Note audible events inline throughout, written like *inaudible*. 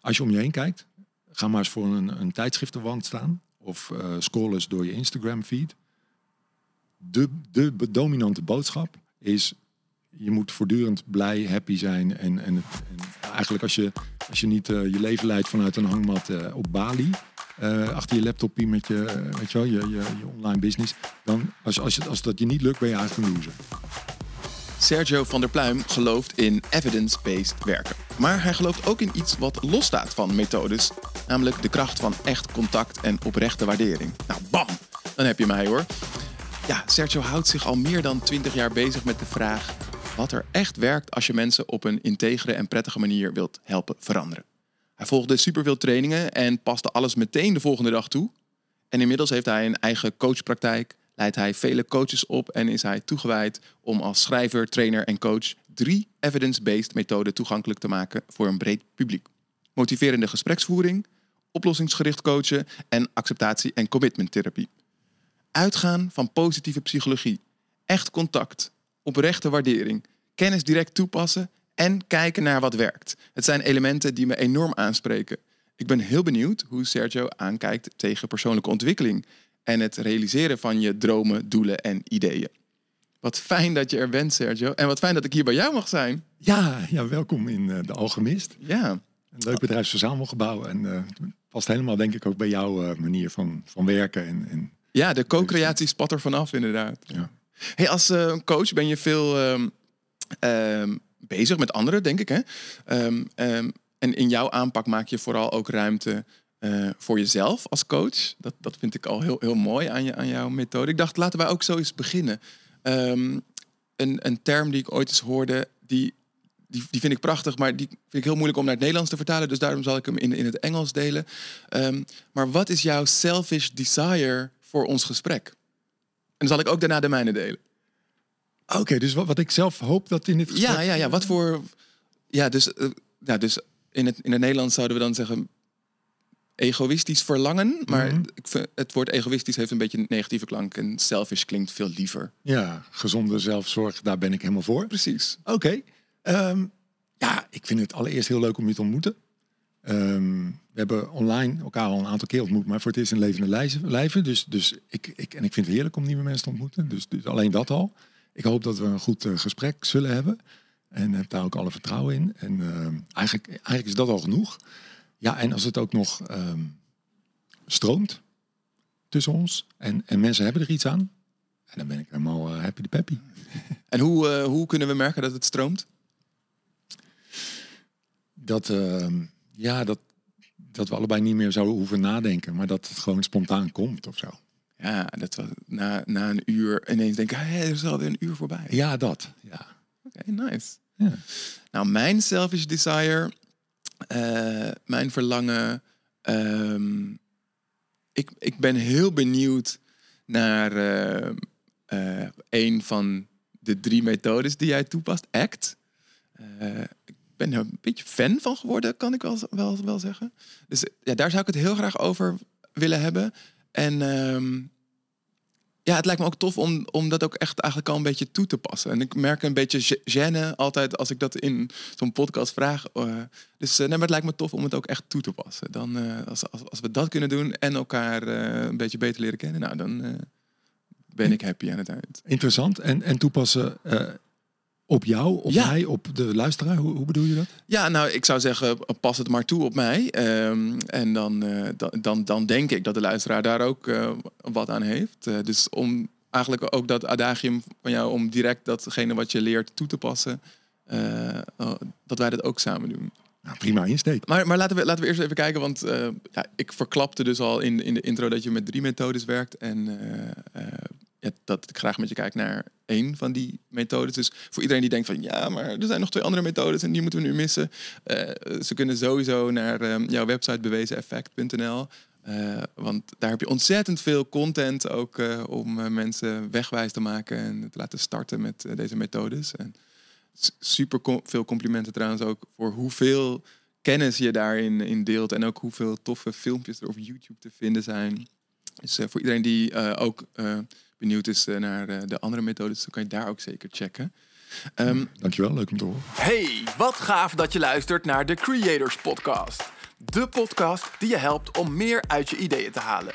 als je om je heen kijkt, ga maar eens voor een, een tijdschriftenwand staan. Of uh, scroll eens door je Instagram feed. De, de dominante boodschap is, je moet voortdurend blij, happy zijn. En, en, en eigenlijk als je, als je niet uh, je leven leidt vanuit een hangmat uh, op Bali... Achter je laptopje met je, weet je, wel, je, je, je, online business. Dan, als, als, als dat je niet lukt, ben je eigenlijk een loser. Sergio van der Pluim gelooft in evidence-based werken. Maar hij gelooft ook in iets wat losstaat van methodes, namelijk de kracht van echt contact en oprechte waardering. Nou, bam! Dan heb je mij hoor. Ja, Sergio houdt zich al meer dan 20 jaar bezig met de vraag wat er echt werkt als je mensen op een integere en prettige manier wilt helpen veranderen. Hij volgde superveel trainingen en paste alles meteen de volgende dag toe. En inmiddels heeft hij een eigen coachpraktijk, leidt hij vele coaches op en is hij toegewijd om als schrijver, trainer en coach drie evidence-based methoden toegankelijk te maken voor een breed publiek. Motiverende gespreksvoering, oplossingsgericht coachen en acceptatie- en commitmenttherapie. Uitgaan van positieve psychologie, echt contact, oprechte waardering, kennis direct toepassen en kijken naar wat werkt. Het zijn elementen die me enorm aanspreken. Ik ben heel benieuwd hoe Sergio aankijkt tegen persoonlijke ontwikkeling en het realiseren van je dromen, doelen en ideeën. Wat fijn dat je er bent, Sergio. En wat fijn dat ik hier bij jou mag zijn. Ja, ja welkom in uh, de Alchemist. Ja. Een leuk bedrijfsverzamelgebouw. En uh, past helemaal, denk ik, ook bij jouw uh, manier van, van werken. En, en... Ja, de co-creatie spat er vanaf, inderdaad. Ja. Hey, als coach ben je veel um, um, bezig met anderen, denk ik. Hè? Um, en in jouw aanpak maak je vooral ook ruimte uh, voor jezelf als coach. Dat, dat vind ik al heel, heel mooi aan, je, aan jouw methode. Ik dacht, laten wij ook zo eens beginnen. Um, een, een term die ik ooit eens hoorde, die, die, die vind ik prachtig, maar die vind ik heel moeilijk om naar het Nederlands te vertalen. Dus daarom zal ik hem in, in het Engels delen. Um, maar wat is jouw selfish desire voor ons gesprek? En dan zal ik ook daarna de mijne delen. Oké, okay, dus wat, wat ik zelf hoop dat in het gesprek... Ja, ja, ja. Wat voor... Ja, dus, uh, ja, dus in het, in het Nederlands zouden we dan zeggen egoïstisch verlangen. Maar mm -hmm. het woord egoïstisch heeft een beetje een negatieve klank. En selfish klinkt veel liever. Ja, gezonde zelfzorg, daar ben ik helemaal voor. Precies. Oké. Okay. Um, ja, ik vind het allereerst heel leuk om je te ontmoeten. Um, we hebben online elkaar al een aantal keer ontmoet, maar voor het eerst in levende lijven. Dus, dus ik, ik, en ik vind het heerlijk om nieuwe mensen te ontmoeten. Dus, dus alleen dat al. Ik hoop dat we een goed uh, gesprek zullen hebben. En heb daar ook alle vertrouwen in. En uh, eigenlijk, eigenlijk is dat al genoeg. Ja, en als het ook nog um, stroomt tussen ons en, en mensen hebben er iets aan, en dan ben ik helemaal uh, happy de peppy. *laughs* En hoe, uh, hoe kunnen we merken dat het stroomt? Dat, uh, ja, dat, dat we allebei niet meer zouden hoeven nadenken, maar dat het gewoon spontaan komt of zo. Ja, dat we na, na een uur ineens denken, hey, er is alweer een uur voorbij. Ja, dat. Ja. Oké, okay, nice. Ja. Nou, mijn selfish desire uh, mijn verlangen. Um, ik, ik ben heel benieuwd naar uh, uh, een van de drie methodes die jij toepast, ACT. ik ben er een beetje fan van geworden, kan ik wel, wel, wel zeggen. Dus ja, daar zou ik het heel graag over willen hebben. En um, ja, het lijkt me ook tof om, om dat ook echt eigenlijk al een beetje toe te passen. En ik merk een beetje gêne altijd als ik dat in zo'n podcast vraag. Uh, dus uh, nee, maar het lijkt me tof om het ook echt toe te passen. Dan, als, als, als we dat kunnen doen en elkaar een beetje beter leren kennen, nou, dan ben ik happy aan het eind. Interessant. En, en toepassen op jou, op ja. mij, op de luisteraar? Hoe, hoe, bedoel je dat? Ja, nou, ik zou zeggen, pas het maar toe op mij. Um, en dan, uh, dan, dan denk ik dat de luisteraar daar ook uh, wat aan heeft. Uh, dus om eigenlijk ook dat adagium van jou, om direct datgene wat je leert toe te passen, dat wij dat ook samen doen. Nou, prima insteek. Maar, maar laten, we, laten we eerst even kijken, want ja, ik verklapte dus al in, in de intro dat je met drie methodes werkt. En ja, dat ik graag met je kijk naar één van die methodes. Dus voor iedereen die denkt van ja, maar er zijn nog twee andere methodes en die moeten we nu missen. Uh, ze kunnen sowieso naar um, jouw website bewezeneffect.nl. Uh, eh, want daar heb je ontzettend veel content ook uh, om mensen wegwijs te maken en te laten starten met deze methodes. En super veel complimenten trouwens ook voor hoeveel kennis je daarin in deelt en ook hoeveel toffe filmpjes er op YouTube te vinden zijn. Dus voor iedereen die ook benieuwd is eh, naar eh, de andere methodes, dan kan je daar ook zeker checken. Um, Dankjewel, leuk om te horen. Hey, wat gaaf dat je luistert naar de Creators Podcast. De podcast die je helpt om meer uit je ideeën te halen.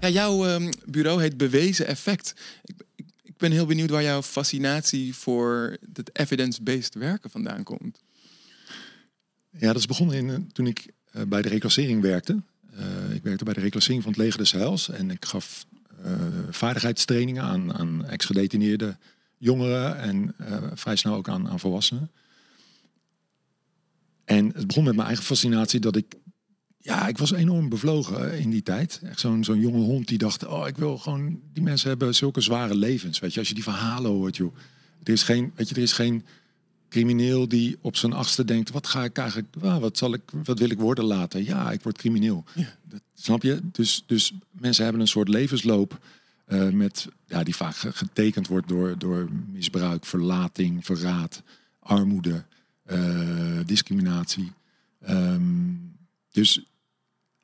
Ja, jouw ehm, bureau heet Bewezen Effect. Ik, ik, ben heel benieuwd waar jouw fascinatie voor het evidence-based werken vandaan komt. Ja, dat is begonnen in, eh, toen ik eh, bij de reclassering werkte. Eh, ik werkte bij de reclassering van het leger des Heils. En ik gaf eh, vaardigheidstrainingen aan, aan ex-gedetineerde jongeren en vrij snel ook aan, aan volwassenen. En het begon met mijn eigen fascinatie dat ik... Ja, ik was enorm bevlogen in die tijd. Echt zo'n zo'n jonge hond die dacht... Oh, ik wil gewoon... Die mensen hebben zulke zware levens. Weet je, als je die verhalen hoort, joh. Er is geen, weet je, er is geen crimineel die op zijn achtste denkt: wat ga ik eigenlijk, wat zal ik, wat wil ik worden later? Ja, ik word crimineel. Ja. Dat, snap je? Dus, dus mensen hebben een soort levensloop eh, met, ja, die vaak ge- getekend wordt door, door misbruik, verlating, verraad, armoede, eh, discriminatie. Ehm, dus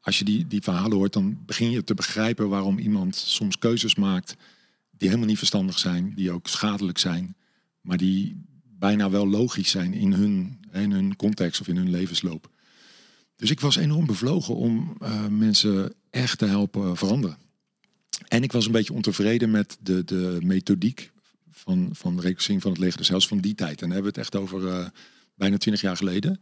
als je die, die verhalen hoort, dan begin je te begrijpen waarom iemand soms keuzes maakt die helemaal niet verstandig zijn, die ook schadelijk zijn, maar die bijna wel logisch zijn in hun, in hun context of in hun levensloop. Dus ik was enorm bevlogen om eh, mensen echt te helpen veranderen. En ik was een beetje ontevreden met de, de methodiek van, van de reclassering van het leger des Heils van die tijd. En dan hebben we het echt over eh, bijna twintig jaar geleden.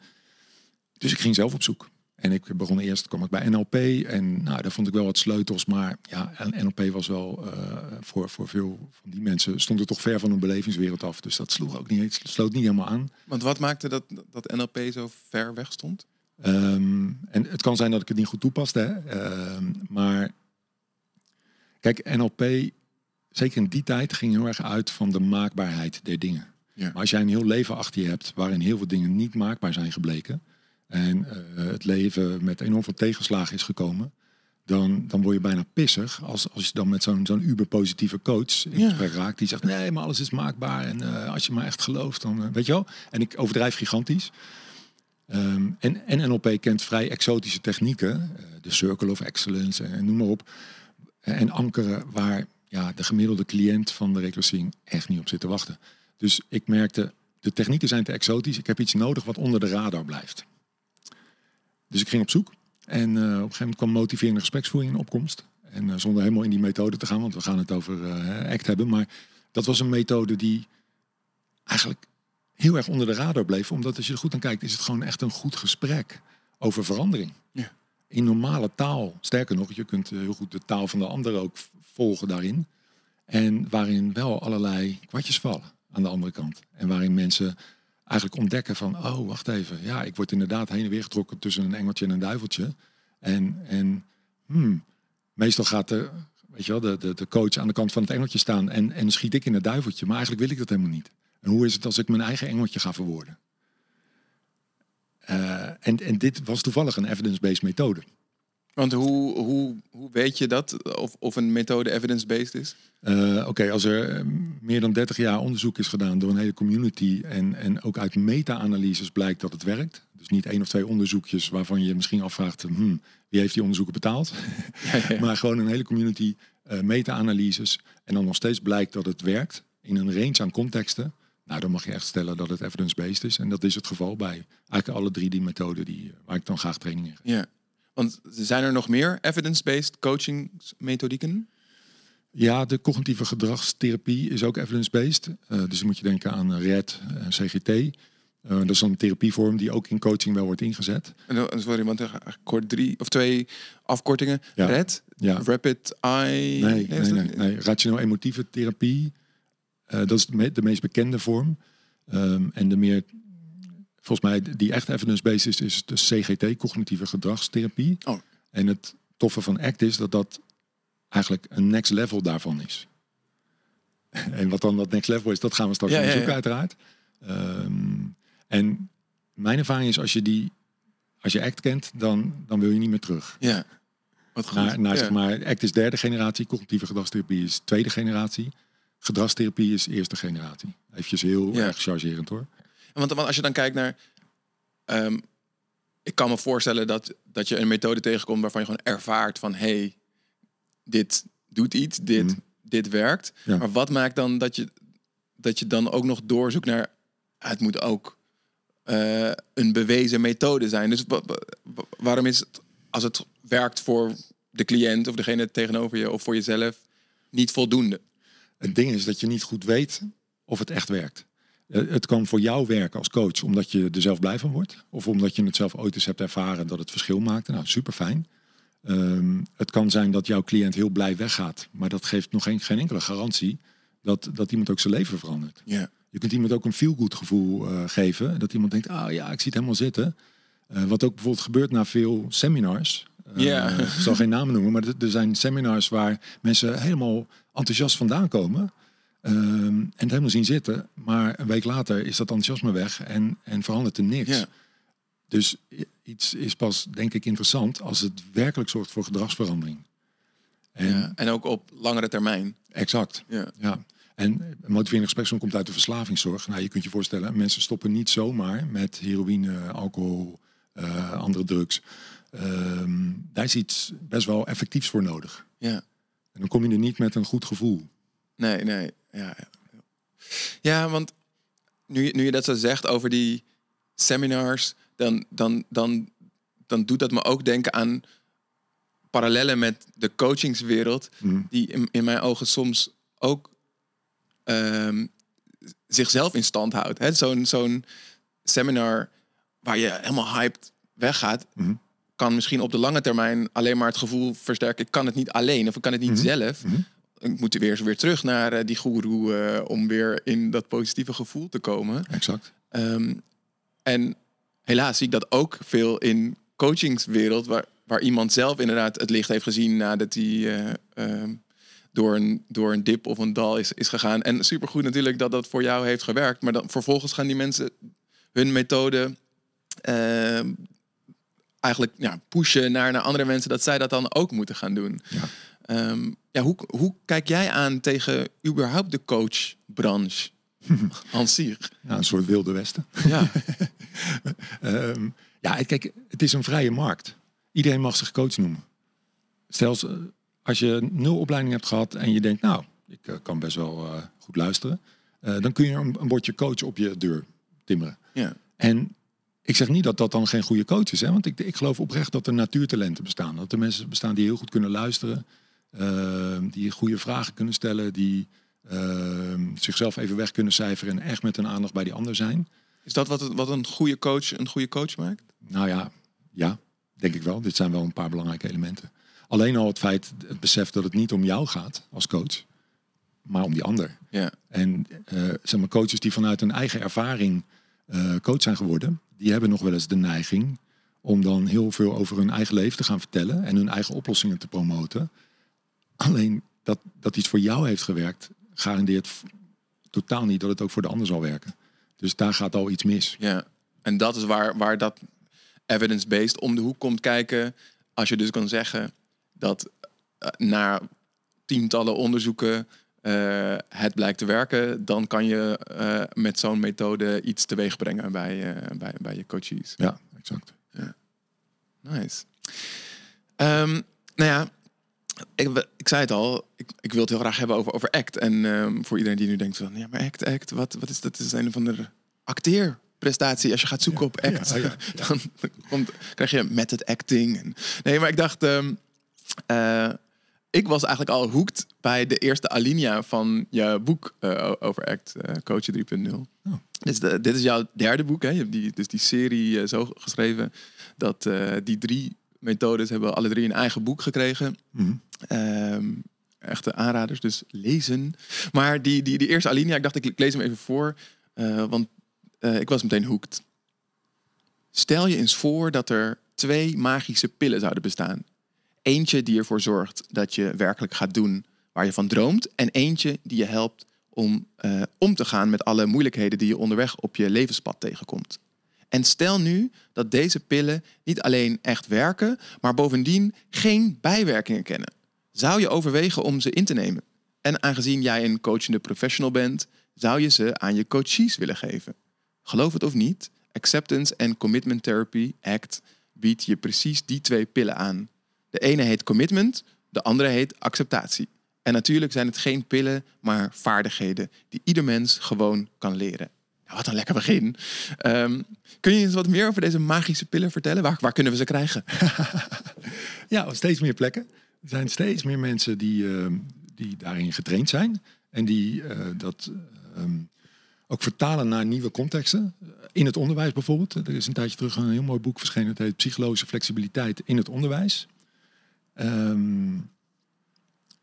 Dus ik ging zelf op zoek. En ik begon eerst, kwam ik bij NLP. En nou, daar vond ik wel wat sleutels. Maar ja, NLP was wel eh, voor, voor veel van die mensen... stond er toch ver van hun belevingswereld af. Dus dat sloeg ook niet, sloot niet helemaal aan. Want wat maakte dat, dat NLP zo ver weg stond? Ehm, en het kan zijn dat ik het niet goed toepaste. Hè? Ehm, maar kijk, NLP, zeker in die tijd, ging heel erg uit van de maakbaarheid der dingen. Ja. Maar als jij een heel leven achter je hebt waarin heel veel dingen niet maakbaar zijn gebleken. En eh, het leven met enorm veel tegenslagen is gekomen. Dan, dan word je bijna pissig als, als je dan met zo'n zo'n uber-positieve coach in Ja. gesprek raakt. Die zegt, nee, maar alles is maakbaar. En eh, als je maar echt gelooft, dan eh, weet je wel. En ik overdrijf gigantisch. Ehm, en, en NLP kent vrij exotische technieken. de Circle of Excellence en, noem maar op. En ankeren waar ja, de gemiddelde cliënt van de reclassering echt niet op zit te wachten. Dus ik merkte, de technieken zijn te exotisch. Ik heb iets nodig wat onder de radar blijft. Dus ik ging op zoek. En eh, op een gegeven moment kwam motiverende gespreksvoering in opkomst. En eh, zonder helemaal in die methode te gaan, want we gaan het over eh, ACT hebben. Maar dat was een methode die eigenlijk heel erg onder de radar bleef. Omdat als je er goed aan kijkt, is het gewoon echt een goed gesprek over verandering. Ja. In normale taal. Sterker nog, je kunt heel goed de taal van de ander ook volgen daarin. En waarin wel allerlei kwartjes vallen aan de andere kant. En waarin mensen eigenlijk ontdekken van, oh, wacht even. Ja, ik word inderdaad heen en weer getrokken tussen een engeltje en een duiveltje. En, en hmm, meestal gaat de, weet je wel, de, de, de coach aan de kant van het engeltje staan en, en schiet ik in het duiveltje. Maar eigenlijk wil ik dat helemaal niet. En hoe is het als ik mijn eigen engeltje ga verwoorden? Eh, en, en dit was toevallig een evidence-based methode. Want hoe, hoe, hoe weet je dat? Of, of een methode evidence-based is? Eh, Oké, als er eh, meer dan 30 jaar onderzoek is gedaan door een hele community en, en ook uit meta-analyses blijkt dat het werkt. Dus niet één of twee onderzoekjes waarvan je misschien afvraagt, hmm, wie heeft die onderzoeken betaald? *laughs* Ja, ja. maar gewoon een hele community eh, meta-analyses en dan nog steeds blijkt dat het werkt in een range aan contexten. Nou, dan mag je echt stellen dat het evidence-based is. En dat is het geval bij eigenlijk alle drie die methoden die, waar ik dan graag training in geef. ja. Want zijn er nog meer evidence-based coachingsmethodieken? Ja, de cognitieve gedragstherapie is ook evidence-based. Eh, dus dan moet je denken aan RED, eh, CGT. Eh, dat is dan een therapievorm die ook in coaching wel wordt ingezet. En dan- Sorry, want er kort drie of twee afkortingen. Ja. RED, Ja. Rapid Eye. Nee, nee, nee, nee. Rationeel-emotieve therapie. eh, dat is de, me- de meest bekende vorm. Ehm, en de meer, volgens mij, die echt evidence-based is, is de CGT, cognitieve gedragstherapie. Oh. En het toffe van ACT is dat dat eigenlijk een next level daarvan is. *laughs* en wat dan dat next level is, dat gaan we straks Ja, onderzoeken ja. uiteraard. Ehm, en mijn ervaring is als je die als je ACT kent, dan, dan wil je niet meer terug. Ja. Wat goed. Naar, naar, Ja. zeg maar, ACT is derde generatie, cognitieve gedragstherapie is tweede generatie. Gedragstherapie is eerste generatie. Eventjes heel erg chargerend hoor. Want, want als je dan kijkt naar. ehm, ik kan me voorstellen dat, dat je een methode tegenkomt waarvan je gewoon ervaart van hé, hey, dit doet iets, dit, Mhm. dit werkt. Ja. Maar wat maakt dan dat je, dat je dan ook nog doorzoekt naar het moet ook eh, een bewezen methode zijn. Dus wa- wa- wa- waarom is het als het werkt voor de cliënt of degene tegenover je of voor jezelf niet voldoende? Het ding is dat je niet goed weet of het echt werkt. Eh, Het kan voor jou werken als coach omdat je er zelf blij van wordt. Of omdat je het zelf ooit eens hebt ervaren dat het verschil maakte. Nou, super fijn. het kan zijn dat jouw cliënt heel blij weggaat. Maar dat geeft nog geen, geen enkele garantie dat, dat iemand ook zijn leven verandert. Ja. Je kunt iemand ook een feel-good gevoel eh, geven. Dat iemand denkt, ah ja, ik zie het helemaal zitten. Eh, wat ook bijvoorbeeld gebeurt na veel seminars. Ja. Ik zal geen namen noemen, maar er zijn seminars waar mensen helemaal enthousiast vandaan komen. Ehm, en het helemaal zien zitten. Maar een week later is dat enthousiasme weg en, en verandert er niks. Ja. Dus iets is pas, denk ik, interessant als het werkelijk zorgt voor gedragsverandering. En Ja. En ook op langere termijn. exact. Ja. Ja, en een motiverende gespreksvorm komt uit de verslavingszorg. Nou, je kunt je voorstellen, mensen stoppen niet zomaar met heroïne, alcohol, eh, andere drugs. Ehm, daar is iets best wel effectiefs voor nodig. Ja. En dan kom je er niet met een goed gevoel. Nee, nee. Ja, ja. ja want nu, je- nu je dat zo zegt over die seminars, dan, dan, dan, dan doet dat me ook denken aan parallellen met de coachingswereld, Mhm. die in, in mijn ogen soms ook ehm, zichzelf in stand houdt. Zo'n zo'n seminar waar je helemaal hyped weggaat, Mhm. kan misschien op de lange termijn alleen maar het gevoel versterken. Ik kan het niet alleen of ik kan het niet Mhm. zelf. Ik moet weer, weer terug naar eh, die goeroe eh, om weer in dat positieve gevoel te komen. Exact. Ehm, en helaas zie ik dat ook veel in coachingswereld, waar, waar iemand zelf inderdaad het licht heeft gezien nadat hij eh, ehm, door, een, door een dip of een dal is, is gegaan. En supergoed natuurlijk dat dat voor jou heeft gewerkt. Maar dan vervolgens gaan die mensen hun methode ehm, eigenlijk ja, pushen naar, naar andere mensen dat zij dat dan ook moeten gaan doen. Ja. Ehm, ja, hoe, hoe kijk jij aan tegen überhaupt de coachbranche? *laughs* Zich. Ja, een soort wilde westen. Ja. *laughs* Ehm, ja, kijk, het is een vrije markt. Iedereen mag zich coach noemen. Stel, eh, als je nul opleiding hebt gehad en je denkt, nou, ik eh, kan best wel eh, goed luisteren, dan kun je een, een bordje coach op je deur timmeren. ja. En ik zeg niet dat dat dan geen goede coach is, hè? want ik, ik geloof oprecht dat er natuurtalenten bestaan. Dat er mensen bestaan die heel goed kunnen luisteren, ehm, die goede vragen kunnen stellen, die ehm, zichzelf even weg kunnen cijferen en echt met hun aandacht bij die ander zijn. Is dat wat, wat een goede coach een goede coach maakt? Nou ja, ja, denk ik wel. Dit zijn wel een paar belangrijke elementen. Alleen al het feit, het besef dat het niet om jou gaat als coach, maar om die ander. Ja. En eh, zeg maar, coaches die vanuit hun eigen ervaring eh, coach zijn geworden, die hebben nog wel eens de neiging om dan heel veel over hun eigen leven te gaan vertellen en hun eigen oplossingen te promoten. Alleen dat, dat iets voor jou heeft gewerkt, garandeert totaal niet dat het ook voor de ander zal werken. Dus daar gaat al iets mis. ja. En dat is waar, waar dat evidence-based om de hoek komt kijken. Als je dus kan zeggen dat eh, na tientallen onderzoeken eh, het blijkt te werken, dan kan je eh, met zo'n methode iets teweeg brengen bij, bij, bij je coaches. Ja, exact. Nice. Ehm, nou ja, ik, ik zei het al, ik, ik wil het heel graag hebben over, over ACT. En ehm, voor iedereen die nu denkt van, ja, maar ACT, ACT, wat, wat is dat? Het is een van de acteerprestatie. Als je gaat zoeken Ja, op ACT, ja, ja, ja. *laughs* dan komt, krijg je met het acting. En, nee, maar ik dacht, ehm, eh, ik was eigenlijk al hooked bij de eerste alinea van je boek eh, over ACT, eh Coach 3.0. Oh. Dit, is de, dit is jouw derde boek, hè? Je hebt die, dus die serie eh, zo geschreven dat die drie methodes hebben alle drie een eigen boek gekregen. Mhm. Ehm, echte aanraders, dus lezen. Maar die, die, die eerste alinea, ik dacht ik lees hem even voor, eh, want eh, ik was meteen hooked. Stel je eens voor dat er twee magische pillen zouden bestaan. Eentje die ervoor zorgt dat je werkelijk gaat doen waar je van droomt. En eentje die je helpt om eh, om te gaan met alle moeilijkheden die je onderweg op je levenspad tegenkomt. En stel nu dat deze pillen niet alleen echt werken, maar bovendien geen bijwerkingen kennen. Zou je overwegen om ze in te nemen? En aangezien jij een coachende professional bent, zou je ze aan je coaches willen geven. Geloof het of niet, Acceptance and Commitment Therapy ACT biedt je precies die twee pillen aan. De ene heet commitment, de andere heet acceptatie. En natuurlijk zijn het geen pillen, maar vaardigheden die ieder mens gewoon kan leren. Wat een lekker begin. Ehm, kun je eens wat meer over deze magische pillen vertellen? Waar, waar kunnen we ze krijgen? *laughs* ja, op steeds meer plekken. Er zijn steeds meer mensen die, ehm, die daarin getraind zijn. En die uh, dat ehm, ook vertalen naar nieuwe contexten. In het onderwijs bijvoorbeeld. Er is een tijdje terug een heel mooi boek verschenen. Het heet Psychologische flexibiliteit in het onderwijs. Um,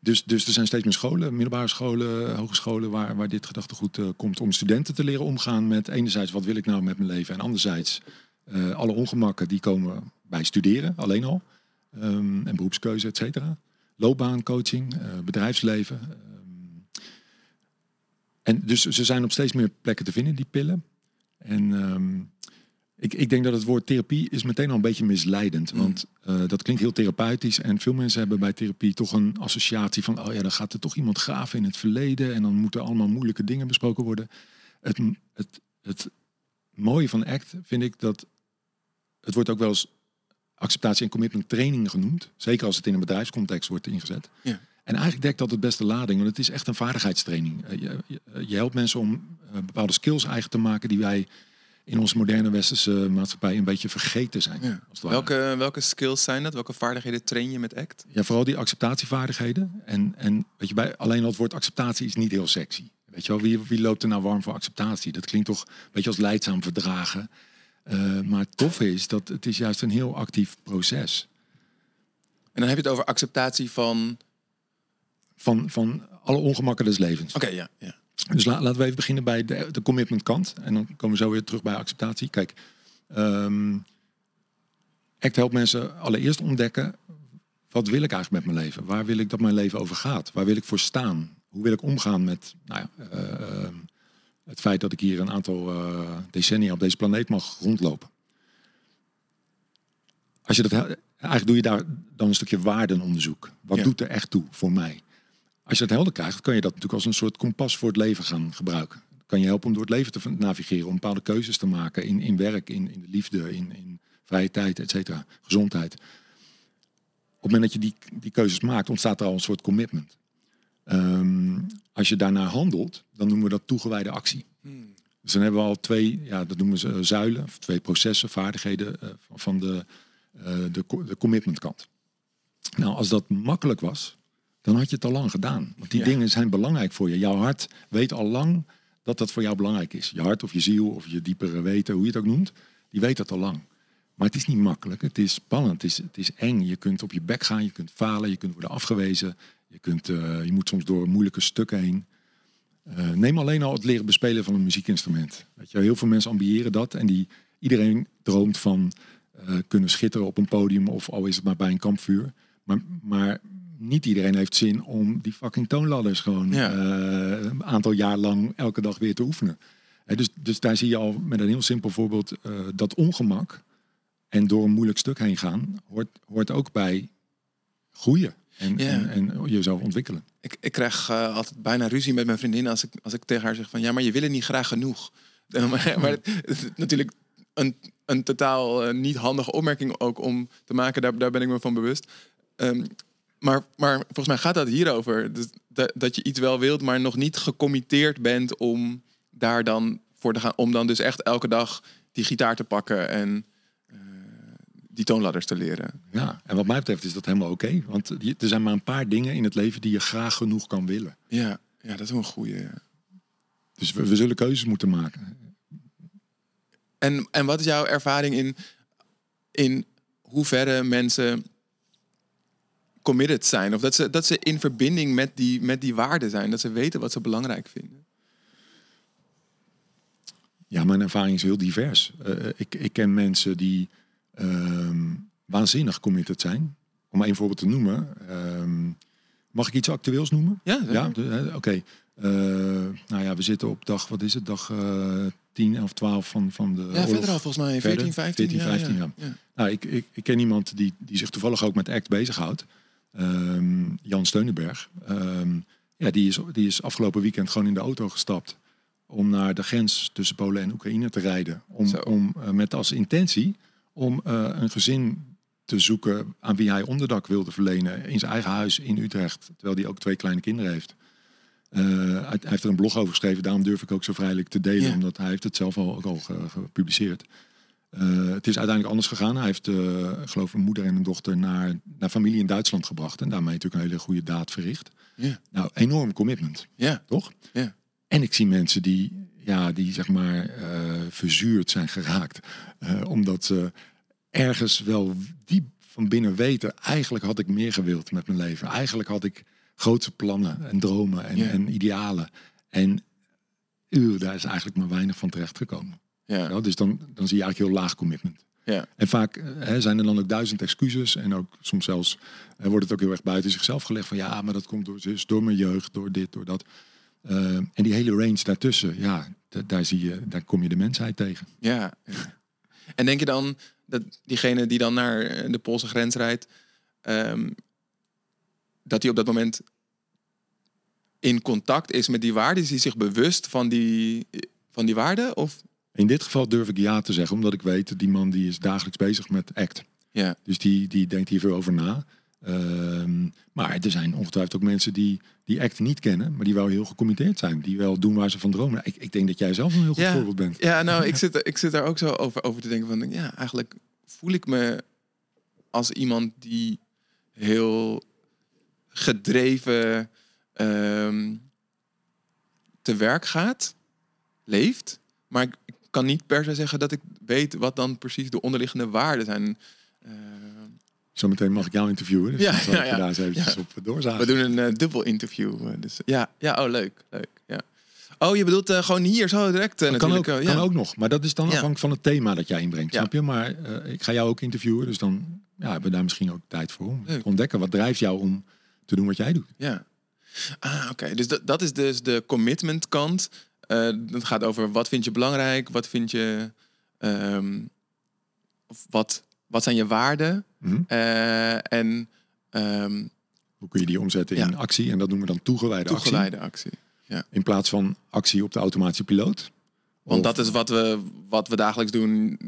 dus, dus er zijn steeds meer scholen, middelbare scholen, hogescholen, waar, waar dit gedachtegoed uh, komt om studenten te leren omgaan met enerzijds wat wil ik nou met mijn leven en anderzijds uh, alle ongemakken die komen bij studeren alleen al um, en beroepskeuze, et cetera. Loopbaancoaching, uh, bedrijfsleven. Um, en dus ze zijn op steeds meer plekken te vinden, die pillen. En um, ik, ik denk dat het woord therapie is meteen al een beetje misleidend. Mm. Want uh, dat klinkt heel therapeutisch. En veel mensen hebben bij therapie toch een associatie van... oh ja, dan gaat er toch iemand graven in het verleden... en dan moeten allemaal moeilijke dingen besproken worden. Het, het, het mooie van ACT vind ik dat... het wordt ook wel eens acceptatie en commitment training genoemd. Zeker als het in een bedrijfscontext wordt ingezet. Ja. En eigenlijk dekt dat het beste lading, want het is echt een vaardigheidstraining. Uh, je, je, je, helpt mensen om uh, bepaalde skills eigen te maken die wij in onze moderne westerse maatschappij een beetje vergeten zijn. Ja. welke, welke skills zijn dat? Welke vaardigheden train je met ACT? Ja, vooral die acceptatievaardigheden. En, en weet je, bij, alleen al het woord acceptatie is niet heel sexy. Weet je wel, wie, wie loopt er nou warm voor acceptatie? Dat klinkt toch een beetje als leidzaam verdragen. Uh, maar het toffe is dat het is juist een heel actief proces. En dan heb je het over acceptatie van... Van, van alle ongemakken des levens. Oké, ja, ja. Dus laten we even beginnen bij de, de, commitment kant. En dan komen we zo weer terug bij acceptatie. Kijk, um, ACT helpt mensen allereerst ontdekken... wat wil ik eigenlijk met mijn leven? Waar wil ik dat mijn leven over gaat? Waar wil ik voor staan? Hoe wil ik omgaan met nou ja, uh, het feit dat ik hier een aantal uh, decennia op deze planeet mag rondlopen? Als je dat, eigenlijk doe je daar dan een stukje waardenonderzoek. Wat ja. doet er echt toe voor mij? Als je het helder krijgt, kan je dat natuurlijk als een soort kompas voor het leven gaan gebruiken. Kan je helpen om door het leven te navigeren, om bepaalde keuzes te maken in, in werk, in, in de liefde, in, in vrije tijd, et cetera, gezondheid. Op het moment dat je die, die keuzes maakt, ontstaat er al een soort commitment. Um, als je daarna handelt, dan noemen we dat toegewijde actie. Hmm. Dus dan hebben we al twee, ja, dat noemen ze zuilen, of twee processen, vaardigheden uh, van de, uh, de, de commitment kant. Nou, als dat makkelijk was, dan had je het al lang gedaan. Want die dingen zijn belangrijk voor je. Jouw hart weet al lang dat dat voor jou belangrijk is. Je hart of je ziel of je diepere weten, hoe je het ook noemt, die weet dat al lang. Maar het is niet makkelijk, het is spannend, het is, het is eng. Je kunt op je bek gaan, je kunt falen, je kunt worden afgewezen. Je, kunt, uh, je moet soms door moeilijke stukken heen. Uh, neem alleen al het leren bespelen van een muziekinstrument. Weet je, heel veel mensen ambiëren dat en die, iedereen droomt van uh, kunnen schitteren op een podium of al is het maar bij een kampvuur. Maar, maar niet iedereen heeft zin om die fucking toonladders gewoon uh, een aantal jaar lang elke dag weer te oefenen. dus, dus daar zie je al met een heel simpel voorbeeld uh, dat ongemak en door een moeilijk stuk heen gaan hoort, hoort ook bij groeien en, en, en, jezelf ontwikkelen. Ik, ik krijg uh, altijd bijna ruzie met mijn vriendin als ik, als ik tegen haar zeg van ja, maar je wil het niet graag genoeg. *laughs* maar, maar het, het, natuurlijk een, een totaal niet handige opmerking ook om te maken, daar, daar ben ik me van bewust. Um, maar, maar volgens mij gaat dat hierover. Dus dat, dat je iets wel wilt, maar nog niet gecommitteerd bent om daar dan voor te gaan. Om dan dus echt elke dag die gitaar te pakken en uh, die toonladders te leren. Ja, en wat mij betreft is dat helemaal oké. want er zijn maar een paar dingen in het leven die je graag genoeg kan willen. Ja, ja dat is wel een goede. Dus we, we zullen keuzes moeten maken. En, en wat is jouw ervaring in, in hoeverre mensen committed zijn. Of dat ze, dat ze in verbinding met die, met die waarden zijn. Dat ze weten wat ze belangrijk vinden. Ja, mijn ervaring is heel divers. Uh, ik, ik ken mensen die uh, waanzinnig committed zijn. Om maar één voorbeeld te noemen. Uh, mag ik iets actueels noemen? Ja, ja Oké. Okay. Uh, nou ja, we zitten op dag, wat is het, dag 10 of 12 van, van de Ja, oorlog. verder al volgens mij. 14, 15. 14, 15, ja. ja. Nou, ik, ik, ik ken iemand die, die zich toevallig ook met ACT bezighoudt. Ehm, Jan Steunenberg. Ehm, ja, die is, die is afgelopen weekend gewoon in de auto gestapt om naar de grens tussen Polen en Oekraïne te rijden. Om, Zo. om eh, met als intentie om eh, een gezin te zoeken aan wie hij onderdak wilde verlenen in zijn eigen huis in Utrecht, terwijl hij ook twee kleine kinderen heeft. Eh, hij, heeft er een blog over geschreven, daarom durf ik ook zo vrijelijk te delen, Ja. omdat hij heeft het zelf al, ook al ge- gepubliceerd. Eh, het is uiteindelijk anders gegaan. Hij heeft, eh, ik geloof, een moeder en een dochter naar, naar familie in Duitsland gebracht. En daarmee natuurlijk een hele goede daad verricht. Nou, enorm commitment, Ja. toch? Ja. En ik zie mensen die, ja, die zeg maar eh, verzuurd zijn geraakt. Omdat ze ergens wel diep van binnen weten... eigenlijk had ik meer gewild met mijn leven. Eigenlijk had ik grootse plannen en dromen en, en idealen. En uh, daar is eigenlijk maar weinig van terecht gekomen. Ja. Ja, dus dan, dan zie je eigenlijk heel laag commitment. Ja. En vaak eh, hè, zijn er dan ook duizend excuses. En ook soms zelfs eh, wordt het ook heel erg buiten zichzelf gelegd. Van ja, maar dat komt door, zus, door mijn jeugd, door dit, door dat. Eh, en die hele range daartussen, ja, daar, zie je, daar kom je de mensheid tegen. Ja. En denk je dan dat diegene die dan naar de Poolse grens rijdt, ehm, dat hij op dat moment in contact is met die waarden? Is hij zich bewust van die, van die waarden? Of In dit geval durf ik ja te zeggen, omdat ik weet dat die man die is dagelijks bezig met ACT. ja, Dus die, die denkt hier veel over na. Ehm, maar er zijn ongetwijfeld ook mensen die die ACT niet kennen, maar die wel heel gecommitteerd zijn. Die wel doen waar ze van dromen. Ik, ik denk dat jij zelf een heel goed Ja. voorbeeld bent. ja nou, ik zit, ik zit daar ook zo over, over te denken van, ja, eigenlijk voel ik me als iemand die heel gedreven ehm, te werk gaat, leeft. Maar ik kan niet per se zeggen dat ik weet wat dan precies de onderliggende waarden zijn. Ehm, Zometeen mag ik jou interviewen. Dus Ja, dan zal ja, ik ja. daar eens eventjes Ja. op doorzagen. we doen een eh, dubbel interview. eh, dus ja, ja, oh leuk, leuk. Ja. Oh, je bedoelt eh, gewoon hier zo direct eh, Dat kan ook, eh, kan ook nog. Maar dat is dan afhankelijk van het thema dat jij inbrengt. Ja. Snap je? Maar eh, ik ga jou ook interviewen. Dus dan ja, hebben we daar misschien ook tijd voor. Om te ontdekken wat drijft jou om te doen wat jij doet. Ja. Ah, oké. Dus dat, dat is dus de commitment kant. Eh dat gaat over wat vind je belangrijk, wat vind je... ehm, of wat, wat zijn je waarden? Mhm. Eh, en ehm, Hoe kun je die omzetten Ja. in actie? En dat noemen we dan toegewijde, toegeleide actie. actie. In plaats van actie op de automatische piloot. Want Of- dat is wat we, wat we dagelijks doen.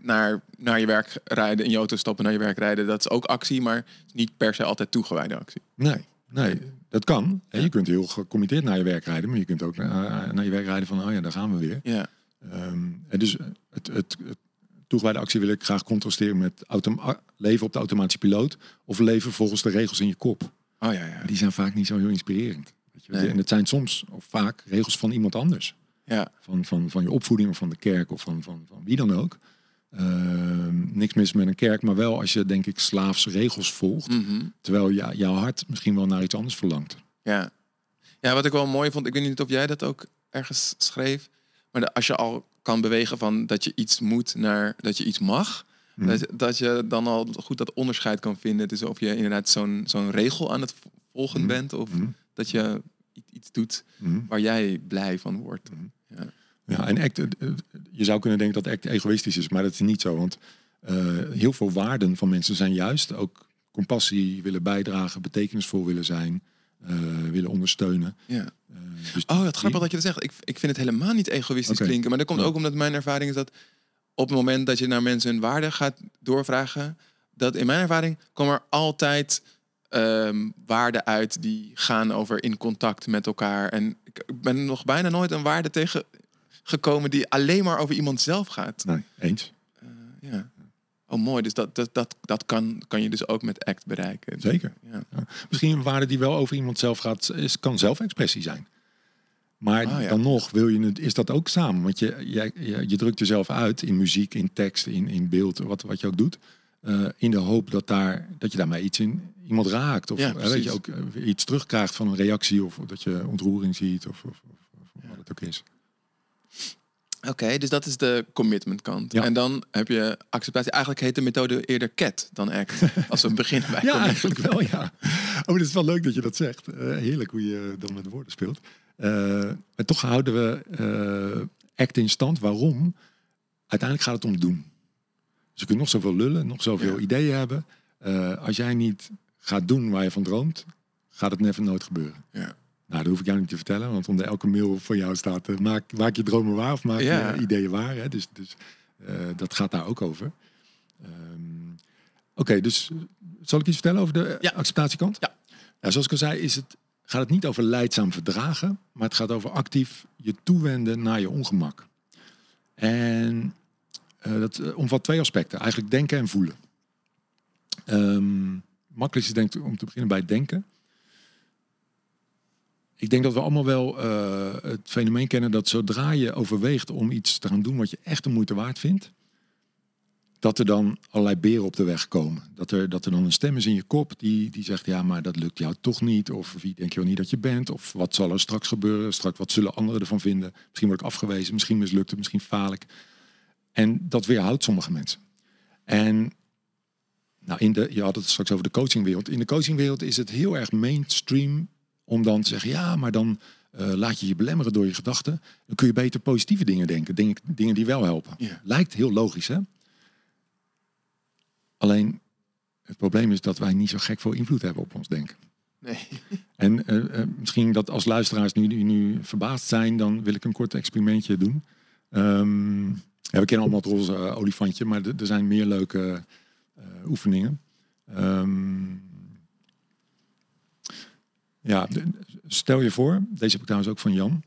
Naar, naar je werk rijden, in je auto stappen, naar je werk rijden. Dat is ook actie, maar niet per se altijd toegewijde actie. Nee, nee, dat kan. En je kunt heel gecommitteerd naar je werk rijden. Maar je kunt ook naar, naar je werk rijden van, oh ja, daar gaan we weer. Ja, Ehm, en dus het, het, het toegewijde actie wil ik graag contrasteren met leven op de automatische piloot. Of leven volgens de regels in je kop. oh ja, ja. Die zijn vaak niet zo heel inspirerend. Weet je? Nee. En het zijn soms of vaak regels van iemand anders. ja. Van, van, van je opvoeding of van de kerk of van, van, van wie dan ook. Ehm, niks mis met een kerk, maar wel als je denk ik slaafse regels volgt. Mhm. Terwijl ja, jouw hart misschien wel naar iets anders verlangt. Ja. ja, wat ik wel mooi vond, ik weet niet of jij dat ook ergens schreef, maar de- als je al kan bewegen van dat je iets moet naar dat je iets mag, Mhm. dat, dat je dan al goed dat onderscheid kan vinden. Dus of je inderdaad zo'n zo'n regel aan het volgen Mhm. bent of dat je iets doet waar jij blij van wordt. Ja. Ja, en act, eh, je zou kunnen denken dat act egoïstisch is, maar dat is niet zo. Want eh, heel veel waarden van mensen zijn juist ook compassie willen bijdragen, betekenisvol willen zijn, eh, willen ondersteunen. Ja. Dus Oh, het grappig dat je dat zegt. Ik, ik vind het helemaal niet egoïstisch klinken. Maar dat komt Ja. ook omdat mijn ervaring is dat op het moment dat je naar mensen hun waarden gaat doorvragen, dat in mijn ervaring komen er altijd ehm, waarden uit die gaan over in contact met elkaar. En ik ben nog bijna nooit een waarde tegengekomen die alleen maar over iemand zelf gaat. Nee, eens. Eh, ja. Oh, mooi. Dus dat, dat, dat, dat kan, kan je dus ook met ACT bereiken. Zeker. Ja. Misschien een waarde die wel over iemand zelf gaat, is, kan zelfexpressie zijn. Maar Ah, ja. dan nog wil je het, is dat ook samen. Want je, jij- je, je drukt jezelf uit in muziek, in tekst, in, in beeld, wat, wat je ook doet. eh, in de hoop dat, daar, dat je daarmee iets in iemand raakt. Of Ja, eh, je ook iets terugkrijgt van een reactie. Of dat je ontroering ziet. Of, of, of, of wat het ook is. Oké, dus dat is de commitment kant. Ja. En dan heb je acceptatie. Eigenlijk heet de methode eerder CAT dan ACT. *laughs* Als we beginnen bij Ja, commitment. eigenlijk wel, ja. Oh, dat is wel leuk dat je dat zegt. Eh, heerlijk hoe je dan met woorden speelt. Eh, en toch houden we act in stand. Waarom? Uiteindelijk gaat het om doen. Dus je kunt nog zoveel lullen, nog zoveel Ja. ideeën hebben. Eh, als jij niet gaat doen waar je van droomt, gaat het never nooit gebeuren. Ja. Nou, dat hoef ik jou niet te vertellen, want onder elke mail van jou staat: eh, maak, maak je dromen waar of maak Ja. je ideeën waar. Hè? Dus, dus eh, dat gaat daar ook over. Ehm, Oké, dus zal ik iets vertellen over de Ja. acceptatiekant? Ja. Nou, zoals ik al zei, is het, gaat het niet over leidzaam verdragen, maar het gaat over actief je toewenden naar je ongemak. En eh, dat eh, omvat twee aspecten, eigenlijk denken en voelen. Ehm makkelijkst is denk ik om te beginnen bij denken. Ik denk dat we allemaal wel eh, het fenomeen kennen dat zodra je overweegt om iets te gaan doen wat je echt de moeite waard vindt, dat er dan allerlei beren op de weg komen. Dat er, dat er dan een stem is in je kop die, die zegt, ja, maar dat lukt jou toch niet. Of wie denk je wel niet dat je bent? Of wat zal er straks gebeuren? Straks, wat zullen anderen ervan vinden? Misschien word ik afgewezen, misschien mislukt het, misschien faal ik. En dat weerhoudt sommige mensen. En nou, in de, je had het straks over de coachingwereld. In de coachingwereld is het heel erg mainstream om dan te zeggen, ja, maar dan eh, laat je je belemmeren door je gedachten. Dan kun je beter positieve dingen denken, dingen, dingen die wel helpen. Ja. Lijkt heel logisch, hè? Alleen het probleem is dat wij niet zo gek veel invloed hebben op ons denken. Nee. *laughs* En eh, eh, misschien dat als luisteraars nu, nu, nu verbaasd zijn, dan wil ik een kort experimentje doen. Ehm, ja, we kennen allemaal het roze olifantje, maar er zijn meer leuke oefeningen. Ehm, ja, stel je voor, deze heb ik trouwens ook van Jan.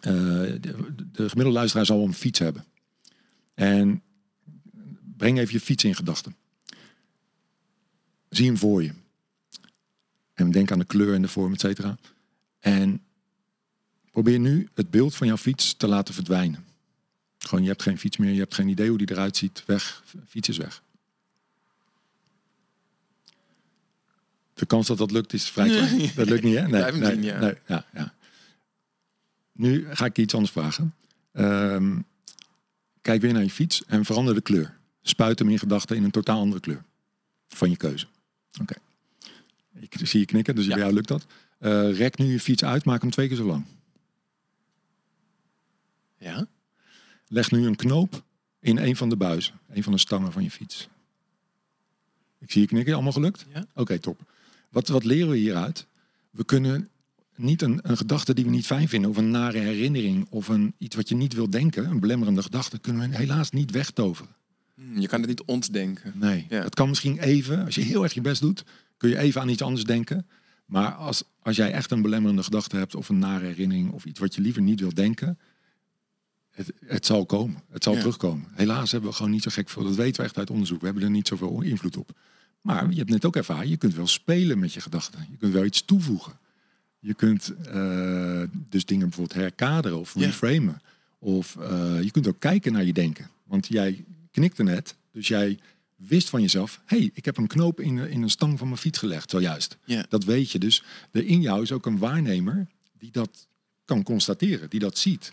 Eh, de, de gemiddelde luisteraar zal een fiets hebben. En breng even je fiets in gedachten. Zie hem voor je. En denk aan de kleur en de vorm, et cetera. En probeer nu het beeld van jouw fiets te laten verdwijnen. Gewoon, je hebt geen fiets meer, je hebt geen idee hoe die eruit ziet. Weg, fiets is weg. De kans dat dat lukt is vrij klein. Dat lukt niet, hè? blijf hem zien, ja. nee, ja, ja. Nu ga ik je iets anders vragen. Ehm, kijk weer naar je fiets en verander de kleur. Spuit hem in gedachten in een totaal andere kleur. Van je keuze. Oké. Ik zie je knikken, dus Ja. bij jou lukt dat. Eh, rek nu je fiets uit, maak hem twee keer zo lang. Ja? Leg nu een knoop in een van de buizen. Een van de stangen van je fiets. Ik zie je knikken, allemaal gelukt? Ja. Oké, top. Wat, wat leren we hieruit? We kunnen niet een, een gedachte die we niet fijn vinden, of een nare herinnering, of een, iets wat je niet wil denken, een belemmerende gedachte, kunnen we helaas niet wegtoveren. Hm, Je kan het niet ontdenken. Nee, Ja. dat kan misschien even, als je heel erg je best doet, kun je even aan iets anders denken. Maar als, als jij echt een belemmerende gedachte hebt of een nare herinnering of iets wat je liever niet wil denken, het, het zal komen. Het zal Ja. terugkomen. Helaas hebben we gewoon niet zo gek veel. Dat weten we echt uit onderzoek. We hebben er niet zoveel invloed op. Maar je hebt net ook ervaren, je kunt wel spelen met je gedachten. Je kunt wel iets toevoegen. Je kunt eh, dus dingen bijvoorbeeld herkaderen of Ja. reframen. Of eh, je kunt ook kijken naar je denken. Want jij knikte net, dus jij wist van jezelf... hé, hey, ik heb een knoop in, in een stang van mijn fiets gelegd, zojuist. Ja. Dat weet je. Dus er in jou is ook een waarnemer die dat kan constateren, die dat ziet.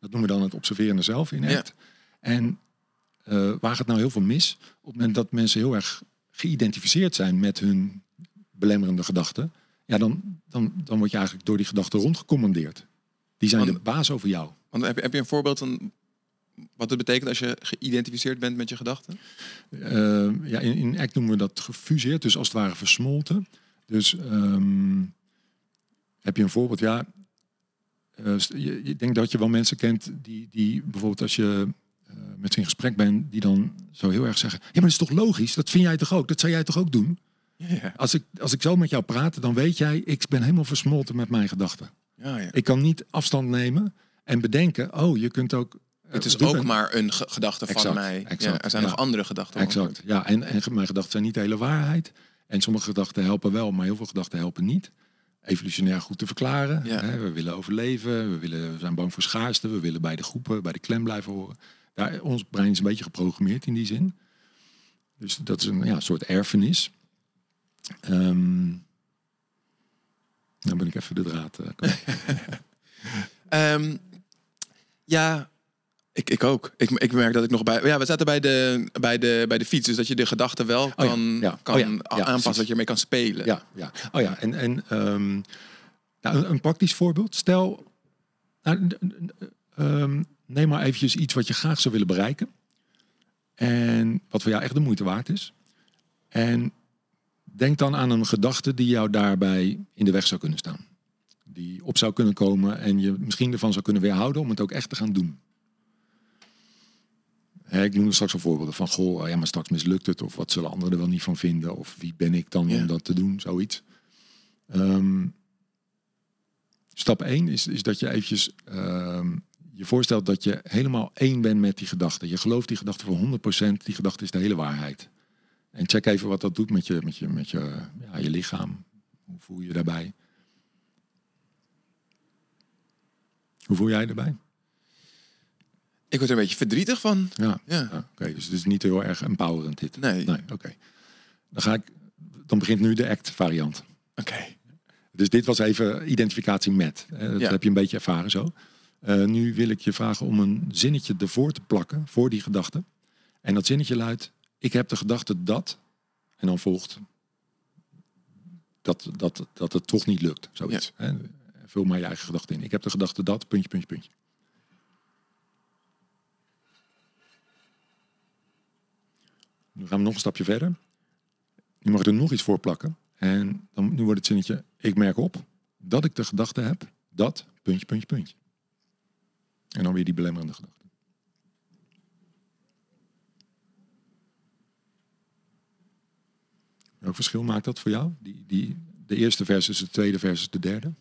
Dat noemen we dan het observerende zelf in Ja. act. En eh, waar gaat nou heel veel mis? Op het moment dat mensen heel erg geïdentificeerd zijn met hun belemmerende gedachten... ja, dan, dan, dan word je eigenlijk door die gedachten rondgecommandeerd. Die zijn Want- de baas over jou. Want heb, je- heb je een voorbeeld van wat het betekent als je geïdentificeerd bent met je gedachten? Eh, ja, in, in ACT noemen we dat gefuseerd, dus als het ware versmolten. Dus ehm, heb je een voorbeeld? Ja, eh, je, je denkt dat je wel mensen kent die, die bijvoorbeeld als je eh, met ze in gesprek bent, die dan zo heel erg zeggen: Ja, maar dat is toch logisch? Dat vind jij toch ook? Dat zou jij toch ook doen? Als ik, als ik zo met jou praat, dan weet jij, ik ben helemaal versmolten met mijn gedachten. ja, ja. Ik kan niet afstand nemen en bedenken: Oh, je kunt ook. eh, Het is ook ben- maar een ge- gedachte van mij. exact, ja, er zijn nog andere gedachten. Exact. Ja, en, en mijn gedachten zijn niet de hele waarheid. En sommige gedachten helpen wel, maar heel veel gedachten helpen niet. Evolutionair goed te verklaren. Hè, we willen overleven, we, willen, we zijn bang voor schaarste, we willen bij de groepen, bij de clan blijven horen. Daar, ons brein is een beetje geprogrammeerd in die zin. Dus dat is een ja, soort erfenis. Ehm dan ben ik even de draad. *laughs* Ehm, ja, ik, ik ook. Ik, ik merk dat ik nog bij. Ja, we zaten bij de, bij, de, bij de fiets. Dus dat je de gedachten wel ja, kan, ja. kan Oh ja, ja, aanpassen. dat je ermee kan spelen. Ja, ja. Oh ja, en, en ehm, nou, een, praktisch voorbeeld. Stel, nou, neem maar eventjes iets wat je graag zou willen bereiken. En wat voor jou echt de moeite waard is. En denk dan aan een gedachte die jou daarbij in de weg zou kunnen staan. Die op zou kunnen komen en je misschien ervan zou kunnen weerhouden om het ook echt te gaan doen. Hè, ik noemde straks al voorbeelden van, goh, ja, maar straks mislukt het. Of wat zullen anderen er wel niet van vinden? Of wie ben ik dan Ja. om dat te doen? Zoiets. Ehm, stap 1 is, is dat je eventjes ehm, je voorstelt dat je helemaal één bent met die gedachte. Je gelooft die gedachte voor 100%. Die gedachte is de hele waarheid. En check even wat dat doet met je, met je, met je, ja, je lichaam. Hoe voel je je daarbij? Hoe voel jij je daarbij? Ik word er een beetje verdrietig van. Ja. Ja. Ja, Oké, dus het is niet heel erg empowerend dit. Nee. Nee, oké. Dan ga ik. Dan begint nu de act variant. Oké. Dus dit was even identificatie met. Dat Ja. heb je een beetje ervaren zo. Eh, nu wil ik je vragen om een zinnetje ervoor te plakken voor die gedachte. En dat zinnetje luidt: Ik heb de gedachte dat. En dan volgt dat, dat, dat het toch niet lukt. Zoiets. Hè? Vul maar je eigen gedachte in. Ik heb de gedachte dat, puntje, puntje, puntje. Nu gaan we nog een stapje verder. Nu mag er nog iets voor plakken. En dan, nu wordt het zinnetje, ik merk op dat ik de gedachte heb dat, puntje, puntje, puntje. En dan weer die belemmerende gedachte. Welk verschil maakt dat voor jou? Die, die, de eerste versus de tweede versus de derde?